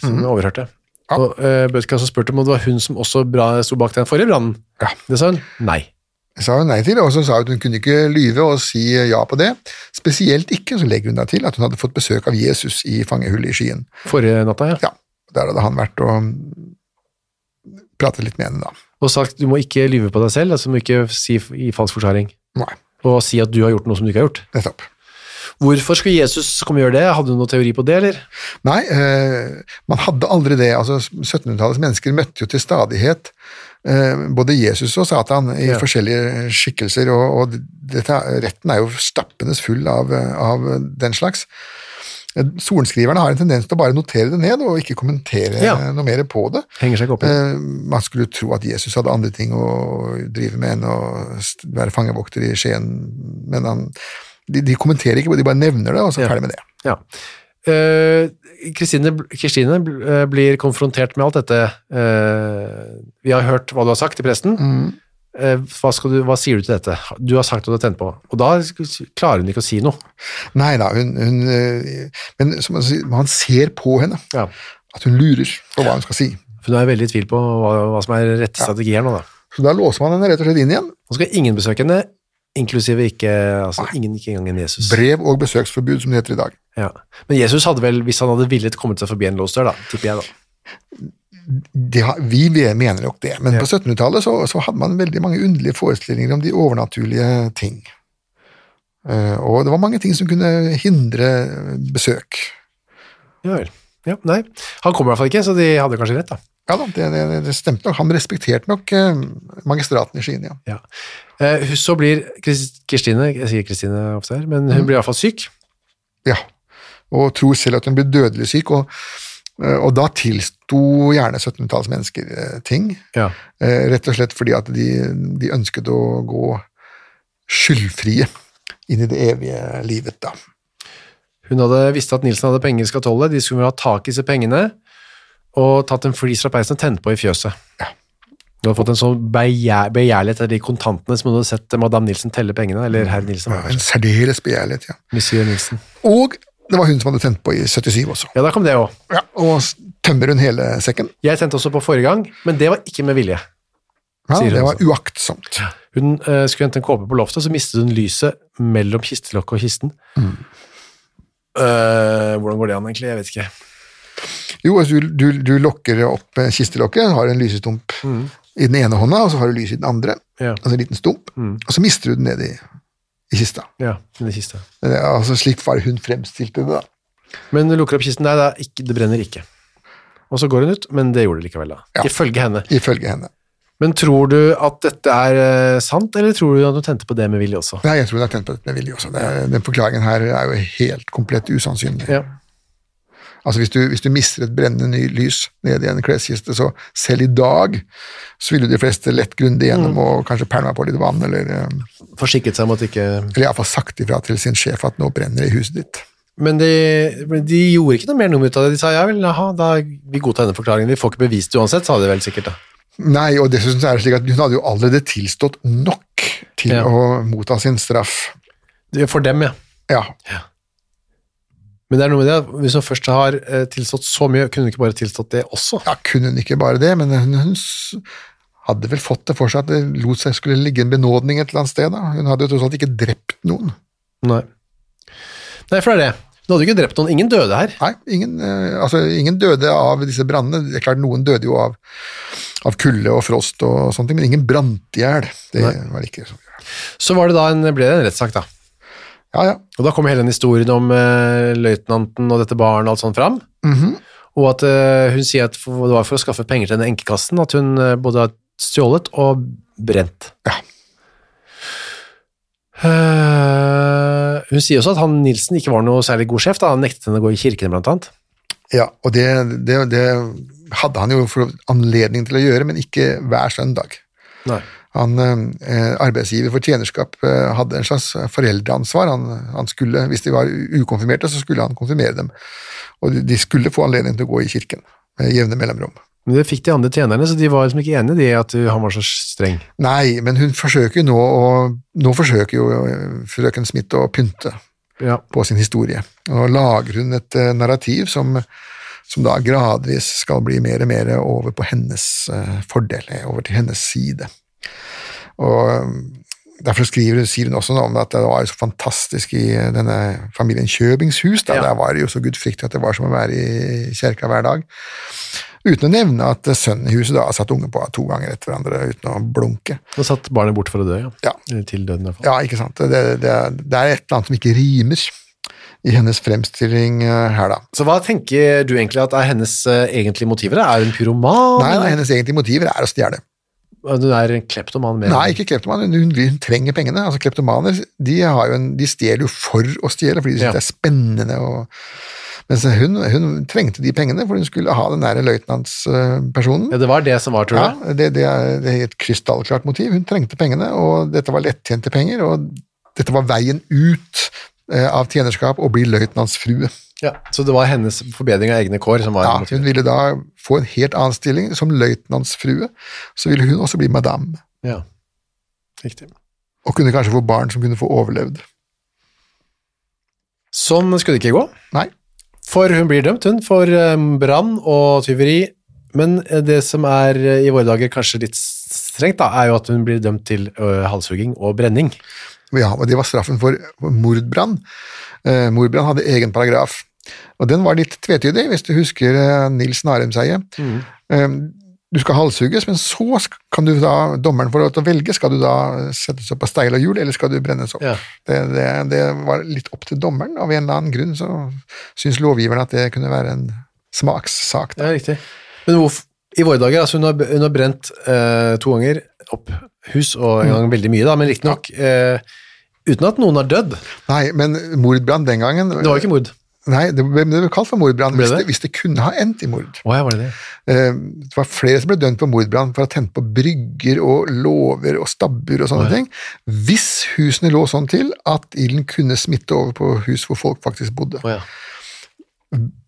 som overhørte. Mhm. Ja. Og uh, Bødker også spurte om det var hun som også bra, sto bak den forrige brannen. Ja. Det sa hun nei. Det sa hun nei til, og så sa hun at hun kunne ikke lyve og si ja på det. Spesielt ikke, så legger hun da til at hun hadde fått besøk av Jesus i fangehullet i Skien. Forrige natta, ja. Ja, Der hadde han vært og pratet litt med henne, da. Og sagt du må ikke lyve på deg selv, altså du må ikke si i falsk forklaring. Nei, Og si at du har gjort noe som du ikke har gjort. nettopp. Hvorfor skulle Jesus komme og gjøre det? Hadde du noen teori på det, eller? Nei, eh, man hadde aldri det. Altså, 1700-tallets mennesker møtte jo til stadighet eh, både Jesus og Satan i Ja. forskjellige skikkelser, og, og dette, retten er jo stappende full av, av den slags. Eh, Sorenskriverne har en tendens til å bare notere det ned og ikke kommentere Ja. noe mer på det. Henger seg ikke opp i. Eh, Man skulle tro at Jesus hadde andre ting å drive med enn å være fangevokter i Skien, men han, de, de kommenterer ikke, de bare nevner det, og så Ja. ferdig med det. Ja. Eh, Kristine, uh, blir konfrontert med alt dette. Uh, vi har hørt hva du har sagt til presten. Eh, hva, skal du, hva sier du til dette? Du har sagt hva du har tent på. Og da klarer hun ikke å si noe. Nei da, hun, hun Men som man, ser på henne Ja. at hun lurer på hva hun skal si. For hun er veldig i tvil på hva, hva som er rett strategi her nå. Da. Så da låser man henne rett og slett inn igjen. Nå skal ingen besøke henne, inklusive ikke, altså, ingen, ikke engang en Jesus. Brev og besøksforbud, som det heter i dag. Ja. Men Jesus hadde vel, hvis han hadde villet, kommet seg forbi en låst dør, da, tipper jeg da. Har, vi mener nok det, men Ja. på 1700-tallet så, så hadde man veldig mange underlige forestillinger om de overnaturlige ting. Eh, og det var mange ting som kunne hindre besøk. Ja vel. Ja, nei. Han kom i hvert fall ikke, så de hadde kanskje rett, da. Ja da, det, det, det stemte nok. Han respekterte nok eh, magistraten i Skien, ja. Ja. Eh, så blir Kristine, jeg sier Kristine ofte her, men hun blir i hvert fall syk. ja. Og tror selv at hun blir dødelig syk, og, eh, og da tilsto gjerne 1700-tallsmennesker eh, ting. Ja. Rett og slett fordi at de, de ønsket å gå skyldfrie inn i det evige livet, da. Hun hadde visst at Nilsen hadde penger i skatollet, de skulle ha tak i disse pengene, og tatt en flis fra peisen og tent på i fjøset. Ja. Du hadde fått en sånn begjær, begjærlighet etter de kontantene som du hadde sett Madame Nilsen telle pengene, eller herr Nilsen, Ja, En særdeles begjærlighet, ja. Monsieur Nilsen. Og det var hun som hadde tent på i 77 også. Ja, da kom det òg. Ja, og tømmer hun hele sekken? Jeg tente også på forrige gang, men det var ikke med vilje. Ja, det var også. uaktsomt. Hun uh, skulle hente en kåpe på loftet, så mistet hun lyset mellom kistelokket og kisten. Eh, hvordan går det an, egentlig? Jeg vet ikke. Jo, altså, du, du, du lokker opp eh, kistelokket, har en lysestump i den ene hånda, og så har du lys i den andre, Ja. altså en liten stump, og så mister du den ned i, i kista. Ja, i kista. Det er Altså, slik var hun fremstilte det, da. Men du lukker opp kisten Nei, det, ikke, det brenner ikke. Og så går hun ut, men det gjorde det likevel, da. Ja. Ifølge henne. Ifølge henne. Men tror du at dette er eh, sant, eller tror du at hun tente på det med vilje også? Nei, jeg tror hun har tent på det med vilje også. Det, den forklaringen her er jo helt komplett usannsynlig. Ja. Altså hvis du, hvis du mister et brennende ny lys nede i en kleskiste, så selv i dag så ville de fleste lett grundig gjennom Mm. og kanskje pælma på litt vann, eller, eh, Forsikret seg om at ikke eller iallfall sagt ifra til sin sjef at nå brenner det i huset ditt. Men de, de gjorde ikke noe mer nummer ut av det. De sa ja vel, aha, da vi godtar denne forklaringen. Vi får ikke bevist det uansett, sa de vel sikkert da. Nei, og dessuten er det slik at hun hadde jo allerede tilstått nok til Ja. å motta sin straff. For dem, ja. Ja, Men det er noe med det hvis hun først har eh, tilstått så mye, kunne hun ikke bare tilstått det også? ja kunne hun ikke bare det, men hun, hun hadde vel fått det for seg at det lot seg skulle ligge en benådning et eller annet sted. da. Hun hadde jo tross alt ikke drept noen. Nei. Nei, for det er det. Hun hadde jo ikke drept noen. Ingen døde her. Nei, ingen, eh, altså, ingen døde av disse brannene. Det er klart Noen døde jo av, av kulde og frost, og sånne ting, men ingen brant i hjel. Det Nei. var ikke sånn. Så var det da en, ble det en rettssak, da. Ja, ja. Og da kom hele den historien om uh, løytnanten og dette barnet og alt sånt fram. Mhm. Og at uh, hun sier at for, det var for å skaffe penger til den enkekassen at hun uh, både har stjålet og brent. Ja. Uh, hun sier også at han Nilsen ikke var noe særlig god sjef, da han nektet henne å gå i kirken, blant annet. ja og det, det, det hadde han jo for anledning til å gjøre, men ikke hver søndag. Nei. Han, eh, arbeidsgiver for tjenerskap eh, hadde en slags foreldreansvar. Han, han skulle, hvis de var ukonfirmerte, så skulle han konfirmere dem. Og de- skulle få anledning til å gå i kirken med jevne mellomrom. Men det fikk de andre tjenerne, så de var liksom ikke enige i at han var så streng. Nei, men hun forsøker nå å Nå forsøker jo eh, frøken Smith å pynte Ja. på sin historie. Nå lager hun et eh, narrativ som, som da gradvis skal bli mer og mer over på hennes eh, fordel, eh, over til hennes side. Og eh, Derfor skriver, sier hun også noe om at det var så fantastisk i denne familien Kjøbings hus. Da. Ja. Der var det jo så gudfryktig at det var som å være i kjerka hver dag. Uten å nevne at sønnen i huset da har satt unge på to ganger etter hverandre uten å blunke. Og satt barnet bort for å dø, ja. Ja. Til døden, i hvert fall. Ja, ikke sant. Det, det, det er et eller annet som ikke rimer i hennes fremstilling eh, her, da. Så hva tenker du egentlig at er hennes eh, egentlige motiver? Er hun pyroman? Nei, nei, hennes egentlige motiver er å stjele. Hun er en kleptoman Med. Nei, ikke kleptoman, hun, hun, trenger pengene. Altså Kleptomaner de, har jo en, de stjeler jo for å stjele, fordi de syns Ja. det er spennende. Og, mens hun, hun trengte de pengene, for hun skulle ha den nære løytnantspersonen. Ja, det var det som var, tror Ja, du? det, det, er, det er et krystallklart motiv. Hun trengte pengene, og dette var lettjente penger, og dette var veien ut eh, av tjenerskap og bli løytnantsfrue. Ja. Så det var hennes forbedring av egne kår som var Ja, hun ville da få en helt annen stilling som løytnantsfrue, så ville hun også bli madame, Ja, riktig. og kunne kanskje få barn som kunne få overlevd. Sånn skulle det ikke gå. Nei, For hun blir dømt, hun, for eh, brann og tyveri. Men eh, det som er eh, i våre dager kanskje litt strengt, da, er jo at hun blir dømt til halshugging og brenning. ja, og det var straffen for mordbrann. Eh, mordbrann hadde egen paragraf, og den var litt tvetydig, hvis du husker eh, Nils Narumseie. Mm. du skal halshugges, men så kan du da, dommeren få lov til å velge, skal du da settes opp på steil og hjul, eller skal du brennes opp? Ja. Det, det, det var litt opp til dommeren, av en eller annen grunn så syns lovgiveren at det kunne være en smakssak. Da. Ja, riktig. Men hvorfor, i våre dager, altså hun har, hun har brent eh, to ganger opp hus, og en gang veldig mye da, men riktignok eh, uten at noen har dødd. Nei, men mordbrann den gangen Det var jo ikke mord. Nei, det ble, det ble kalt for mordbrann hvis, hvis det kunne ha endt i mord. Åja, var det det? Eh, Det var flere som ble dømt på mordbrann for å ha tent på brygger og låver og stabber og sånne ting, hvis husene lå sånn til at ilden kunne smitte over på hus hvor folk faktisk bodde. Åja.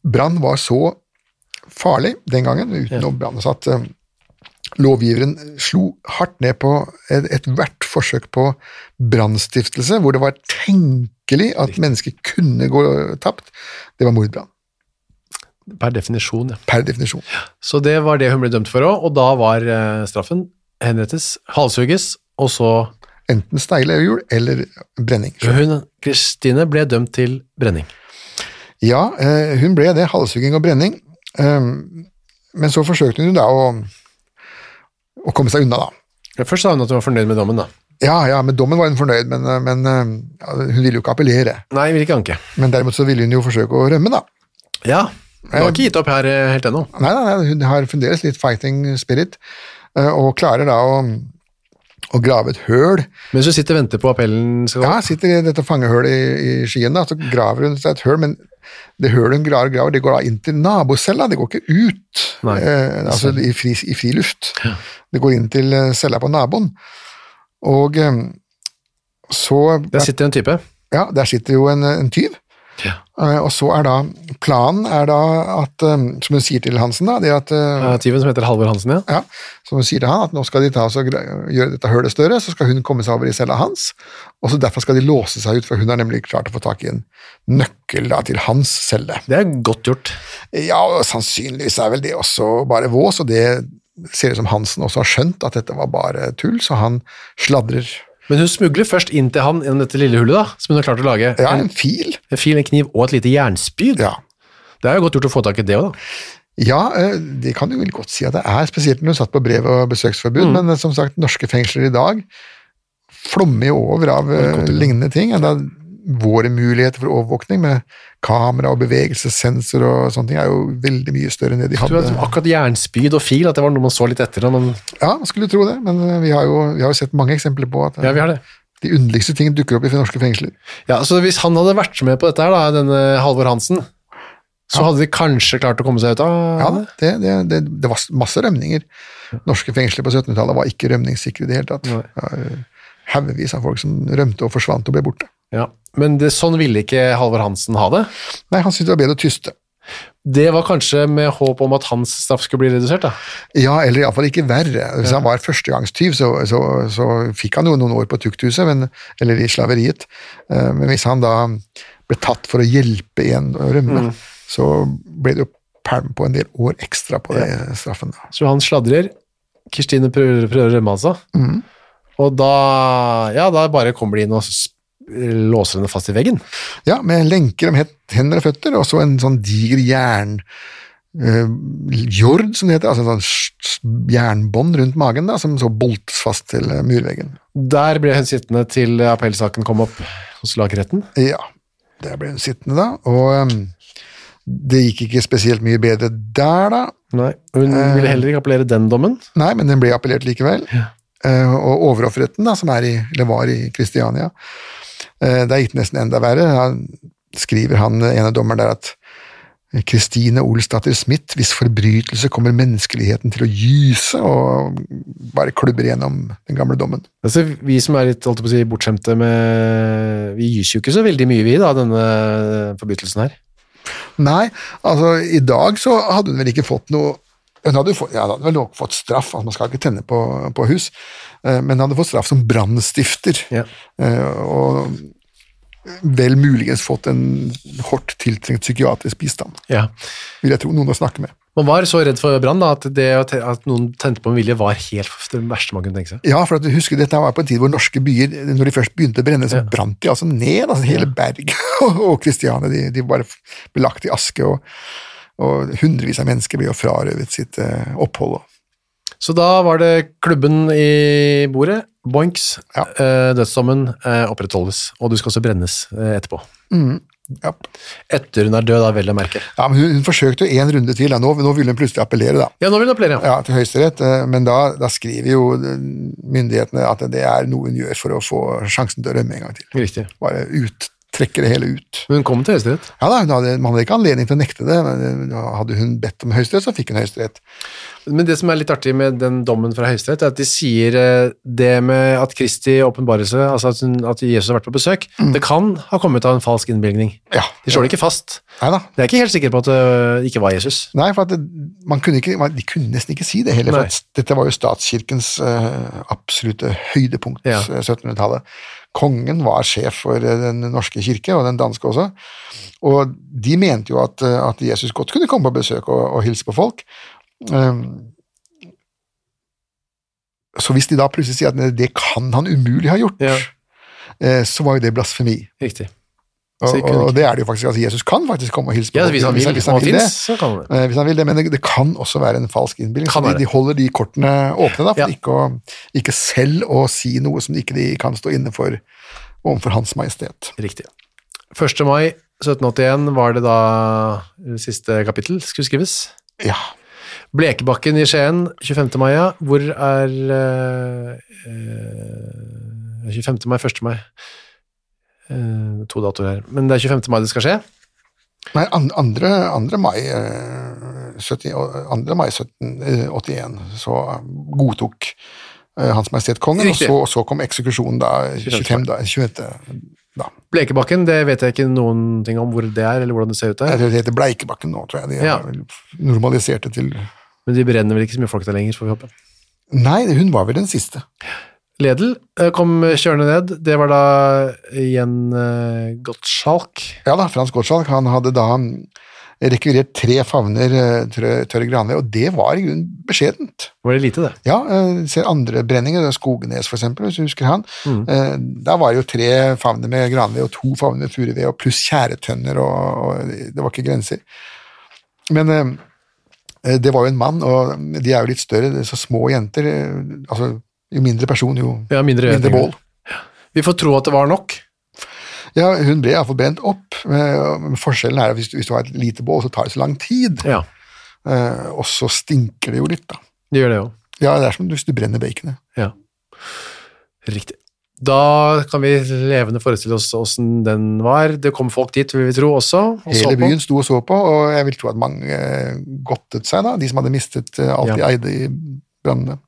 Brann var så farlig den gangen, uten å brenne, så at eh, lovgiveren slo hardt ned på et- ethvert forsøk på brannstiftelse hvor det var tenkelig at mennesker kunne gå tapt. Det var mordbrann, Per definisjon, ja. per definisjon. Så det var det hun ble dømt for òg, og da var eh, straffen henrettes, halshugges, og så Enten steile hjul eller brenning. Hun, Kristine, ble dømt til brenning. Ja, eh, hun ble det, halshugging og brenning. Um, Men så forsøkte hun da å, å komme seg unna, da. Først sa hun at hun var fornøyd med dommen, da. Ja, ja, med dommen var hun fornøyd, men, eh, men eh, ja, hun ville jo ikke appellere. Nei, vil ikke anke. Men derimot så ville hun jo forsøke å rømme, da. Ja, hun har ikke gitt opp her eh, helt ennå. Nei, nei, nei, hun har fremdeles litt fighting spirit, og klarer da å, å grave et høl. Mens hun sitter og venter på appellen skal Ja, sitter i dette fangehølet i, i skien, da, så graver hun seg et høl, men det hølet hun graver, graver, det går da inn til nabocella, det går ikke ut, Nei, eh, altså i fri, i friluft. Ja. Det går inn til eh, cella på naboen. Og eh, så Der sitter en type. Ja, der sitter jo en, en tyv. Ja. Eh, Og så er da planen er da at, eh, som hun sier til Hansen, da, det at ja, Tyven som heter Halvor Hansen, ja. ja, som hun sier til han, at nå skal de ta oss og gjøre dette hølet større, så skal hun komme seg over i cella hans, og så derfor skal de låse seg ut, for hun har nemlig klart å få tak i en nøkkel da, til hans celle. Det er godt gjort. Ja, og sannsynligvis er vel det også bare vås, og det ser ut som Hansen også har skjønt at dette var bare tull, så han sladrer. Men hun smugler først inn til han gjennom dette lille hullet, da, som hun har klart å lage. Ja, En, en fil. en fil, en kniv og et lite jernspyd. Ja. Det er jo godt gjort å få tak i det òg, da. Ja, eh, det kan du vel godt si at det er, spesielt når hun satt på brev- og besøksforbud, Mm. men eh, som sagt, norske fengsler i dag flommer jo over av eh, lignende ting. Enda våre muligheter for overvåkning med kamera og bevegelsessensor og sånne ting er jo veldig mye større enn det de hadde. vet, akkurat jernspyd og fil, at det var noe man så litt etter. Man, Ja, man skulle tro det, men eh, vi har jo, vi har sett mange eksempler på at eh, ja, vi har det. de underligste ting dukker opp i norske fengsler. Ja, så Hvis han hadde vært med på dette, her da, denne Halvor Hansen, så hadde de kanskje klart å komme seg ut av Ja, det? det, det, det, det var masse rømninger. Norske fengsler på 1700-tallet var ikke rømningssikre i det hele tatt. Nei. Ja, Haugevis av folk som rømte og forsvant og ble borte. Ja. Men det, sånn ville ikke Halvor Hansen ha det. Nei, han syntes det var bedre å tyste. Det var kanskje med håp om at hans straff skulle bli redusert, da. Ja, eller iallfall ikke verre. Hvis han var førstegangstyv, så, så, så fikk han jo noen år på tukthuset, men, eller i slaveriet. Eh, Men hvis han da ble tatt for å hjelpe en å rømme, så ble det jo perm på en del år ekstra på den straffen. da. Så han sladrer. Kristine prøver, prøver å rømme, altså. Og da, ja, da bare kommer de inn og låser henne fast i veggen. Ja, med lenker om hender og føtter, og så en sånn diger jern... Uh, jord, som det heter, altså en sånn jernbånd rundt magen, da, som så boltes fast til eh, murveggen. Der ble hun sittende til appellsaken kom opp hos lagretten. Ja, der ble hun sittende da, og um, Det gikk ikke spesielt mye bedre der, da. Nei, Hun ville heller ikke appellere den dommen. Nei, men den ble appellert likevel. Eh, og overhoffretten, da, som er i, eller var i Kristiania, eh, det er gitt nesten enda verre. Han skriver han ene dommeren der at Kristine Olsdatter Smith, hvis forbrytelse kommer menneskeligheten til å gyse, og bare klubber gjennom den gamle dommen. Altså, vi som er litt holdt på å si, bortskjemte med Vi gyser jo ikke så veldig mye, vi, da, denne forbrytelsen her. Nei, altså i dag så hadde hun vel ikke fått noe hun hadde, fått, ja, hadde vel nok fått straff, altså man skal ikke tenne på, på hus, eh, men hun hadde fått straff som brannstifter. Ja. Eh, Og vel muligens fått en hardt tiltrengt psykiatrisk bistand, Ja. vil jeg tro. Noen å snakke med. Man var så redd for brann at, det, at noen tente på med vilje var helt det verste man kunne tenke seg. Ja, for at du husker dette var på en tid hvor norske byer, når de først begynte å brenne, så Ja. brant de altså ned. altså Hele Berg og Kristiania de, de bare ble lagt i aske, og, og hundrevis av mennesker ble jo frarøvet sitt eh, opphold. Så da var det klubben i bordet, boinks, Ja. eh, dødsdommen eh, opprettholdes, og du skal også brennes etterpå. Ja. Etter hun er død, da, vel å merke. Ja, men hun, hun forsøkte jo en runde til, da. Nå, nå ville hun plutselig appellere, da. Ja, nå vil hun appellere. Ja, til Høyesterett, men da, da skriver jo myndighetene at det er noe hun gjør for å få sjansen til å rømme en gang til. Riktig. Bare ut, trekker det hele ut. Hun kom til Høyesterett. Ja da, hadde, Man hadde ikke anledning til å nekte det, men eh, hadde hun bedt om Høyesterett, så fikk hun Høyesterett. Men det som er litt artig med den dommen fra Høyesterett, er at de sier eh, det med at Kristi åpenbarelse, altså at, hun, at Jesus har vært på besøk, det kan ha kommet av en falsk innbilning. Ja. De slår det ikke fast. Nei da. De er ikke helt sikre på at det ikke var Jesus. Nei, for det, man kunne ikke, man, de kunne nesten ikke si det heller. For dette var jo statskirkens uh, absolutte høydepunkt, Ja. eh, 1700-tallet. Kongen var sjef for eh, den norske kirke, og den danske også. Og de mente jo at, eh, at Jesus godt kunne komme på besøk og, og hilse på folk. Um, så hvis de da plutselig sier at det kan han umulig ha gjort, Ja. eh, så var jo det blasfemi. Riktig. Og, og det er det jo faktisk. altså Jesus kan faktisk komme og hilse på Ja, hvis han vil, hvis han vil det. Eh, hvis han vil det, men det, det kan også være en falsk innbilning. Så de, de holder de kortene åpne, da, for Ja. ikke, å, ikke selv å si noe som ikke de kan stå inne for overfor Hans Majestet. Riktig. 1. mai 1781 var det da eh, siste kapittel skulle skrives. Ja. Blekebakken i Skien 25. mai, ja. Hvor er eh, eh, 25. mai, 1. mai eh, To datoer her. Men det er 25. mai det skal skje. Nei, an- andre, andre mai, eh, 70, og- 2. mai 1781 så godtok eh, Hans Majestet Kongen, og så, så kom eksekusjonen da 25. da, 25. da. Blekebakken, det vet jeg ikke noen ting om hvor det er, eller hvordan det ser ut der. det heter Bleikebakken nå, tror jeg. De Ja. har vel normalisert det til Men de brenner vel ikke så mye folk der lenger, får vi håpe. Nei, hun var vel den siste. Ledel eh, kom kjørende ned. Det var da igjen uh, Gottschalk. Ja da, Frans Gottschalk han hadde da rekvirert tre favner eh, tørre, granved, og det var i grunnen beskjedent. Var det lite, det? Ja, eh, ser andre brenninger, er Skognes for eksempel, hvis du husker han. Eh, Da var det jo tre favner med granved og to favner med furuved, og pluss tjæretønner, og, og det var ikke grenser. Men eh, det var jo en mann, og de er jo litt større, så små jenter, eh, altså jo mindre person, jo Ja, mindre, mindre bål. Vi får tro at det var nok. Ja, hun ble iallfall brent opp, eh, men forskjellen er at hvis hvis du har et lite bål, så tar det så lang tid, Ja, eh, og så stinker det jo litt, da. det gjør det jo. Ja, det er som hvis du brenner baconet. Ja. Riktig. Da kan vi levende forestille oss åssen den var. Det kom folk dit, vil vi tro, også. og Hele byen sto og så på, og jeg vil tro at mange eh, godtet seg, da, de som hadde mistet alt alt de eide i brannene.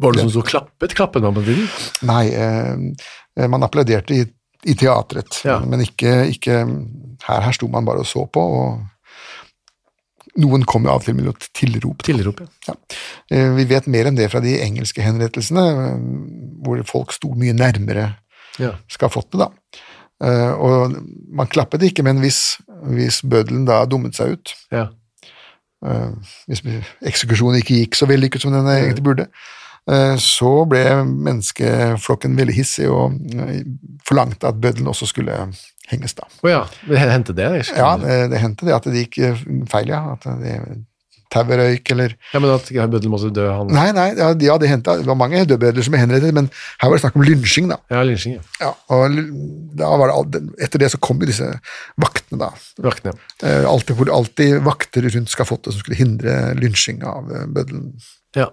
Var det noen som så klappet? Klappet man på tiden? Nei, eh, man applauderte i, i teatret, Ja. men ikke, ikke her, her sto man bare og så på, og noen kom jo av og til med noe tilrop. Tilrop, ja. Ja. Eh, Vi vet mer enn det fra de engelske henrettelsene, eh, hvor folk sto mye nærmere ja. det, da. Eh, Og man klappet ikke, men hvis, hvis bøddelen da dummet seg ut, ja. eh, hvis eksekusjonen ikke gikk så vellykket som den egentlig burde, eh, så ble menneskeflokken veldig hissig og eh, forlangte at bøddelen også skulle henges, da. Å ja, det hendte det? Ikke? Ja, det, det hendte det at det gikk eh, feil, ja. At det tauet røyk, eller Ja, men at bøddelen måtte dø, han Nei, nei, ja, ja det hendte. Det var mange dødbødler som ble henrettet, men her var det snakk om lynsjing, da. Ja, lynsjing. Ja. Ja, og da var det, etter det så kom jo disse vaktene, da. Vaktene. ja. Alltid, hvor alltid vakter rundt skafottet som skulle hindre lynsjing av eh, bøddelen. Ja.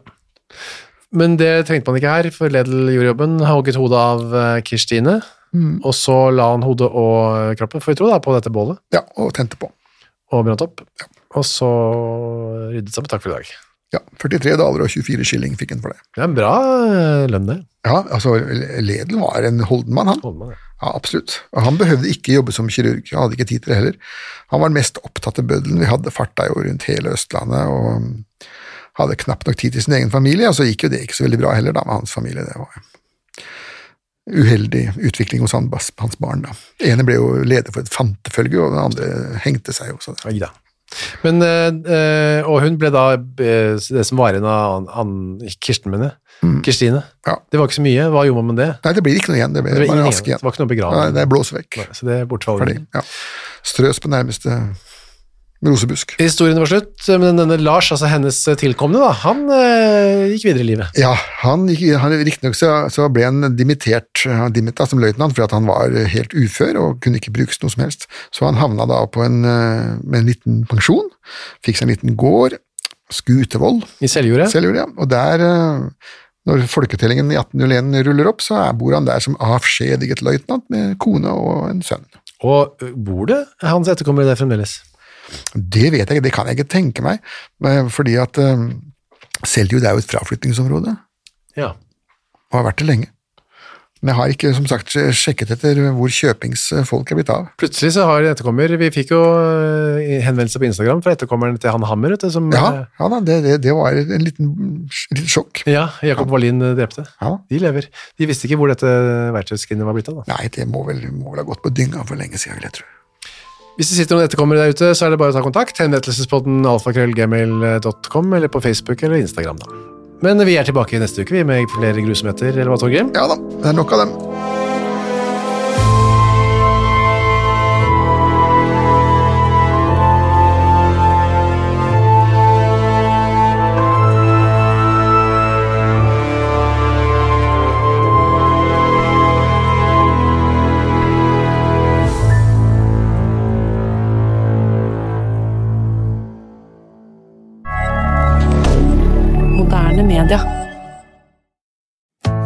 Men det trengte man ikke her, for Ledel gjorde jobben, hogget hodet av eh, Kirstine, Mm. og så la han hodet og kroppen, får vi tro, da, på dette bålet, Ja, og tente på. og brant opp. Ja. Og så ryddet seg på takk for i dag. Ja, 43 daler og 24 skilling fikk han for det. Det er en bra eh, lønn, det. Ja, altså, Ledel var en holdenmann, han. Holder ja. Ja, absolutt. Og han behøvde ikke jobbe som kirurg, han hadde ikke tid til det heller. Han var den mest opptatt av bøddelen. Vi hadde farta jo rundt hele Østlandet, og hadde knapt nok tid til sin egen familie, og så gikk jo det ikke så veldig bra heller da med hans familie. Det var uheldig utvikling hos han, hans barn. da. Ene ble jo leder for et fantefølge, og den andre hengte seg jo. Så det. Men, eh, eh, og hun ble da eh, det som var igjen av Ann- Kirsten, mener. Kristine. Ja. Det var ikke så mye. Hva gjorde man med det? Nei, det blir ikke noe igjen, det ble Det ble bare aske igjen. Det var ikke noe begravet. Nei, det blåser vekk. Så det bortfaller. bortfallet. Ja. Strøs på nærmeste rosebusk. Historien var slutt, men denne Lars, altså hennes tilkommende, da, han eh, gikk videre i livet. Ja, han gikk, han, riktignok så, så ble han dimittert han dimita som løytnant fordi han var helt ufør og kunne ikke brukes noe som helst. Så han havna da på en, eh, med en liten pensjon, fikk seg en liten gård, Skutevoll, I Seljordet. Seljord, ja. Og der, eh, når folketellingen i 1801 ruller opp, så bor han der som avskjediget løytnant med kone og en sønn. Og bor det hans etterkommere der fremdeles? Det vet jeg ikke, det kan jeg ikke tenke meg, fordi at eh, Seljord er jo et fraflyttingsområde. Ja. og har vært det lenge. Men jeg har ikke som sagt sjekket etter hvor kjøpingsfolk er blitt av. Plutselig så har etterkommer Vi fikk jo ø, henvendelse på Instagram fra etterkommeren til han Hammer, du, som Ja, ja da, det, det, var en liten, liten sjokk. ja, Jakob Wallin drepte. Ja. De lever. De visste ikke hvor dette verktøyskrinet var blitt av. da. Nei, det må vel, må vel ha gått på dynga for lenge siden, vil jeg tro. Hvis det sitter noen etterkommere der ute, så er det bare å ta kontakt. Henrettelsespodden alfakrøllgmail.com, eller på Facebook eller Instagram, da. Men vi er tilbake neste uke vi med flere grusomheter, eller hva, Torgrim? Ja da, det er nok av dem.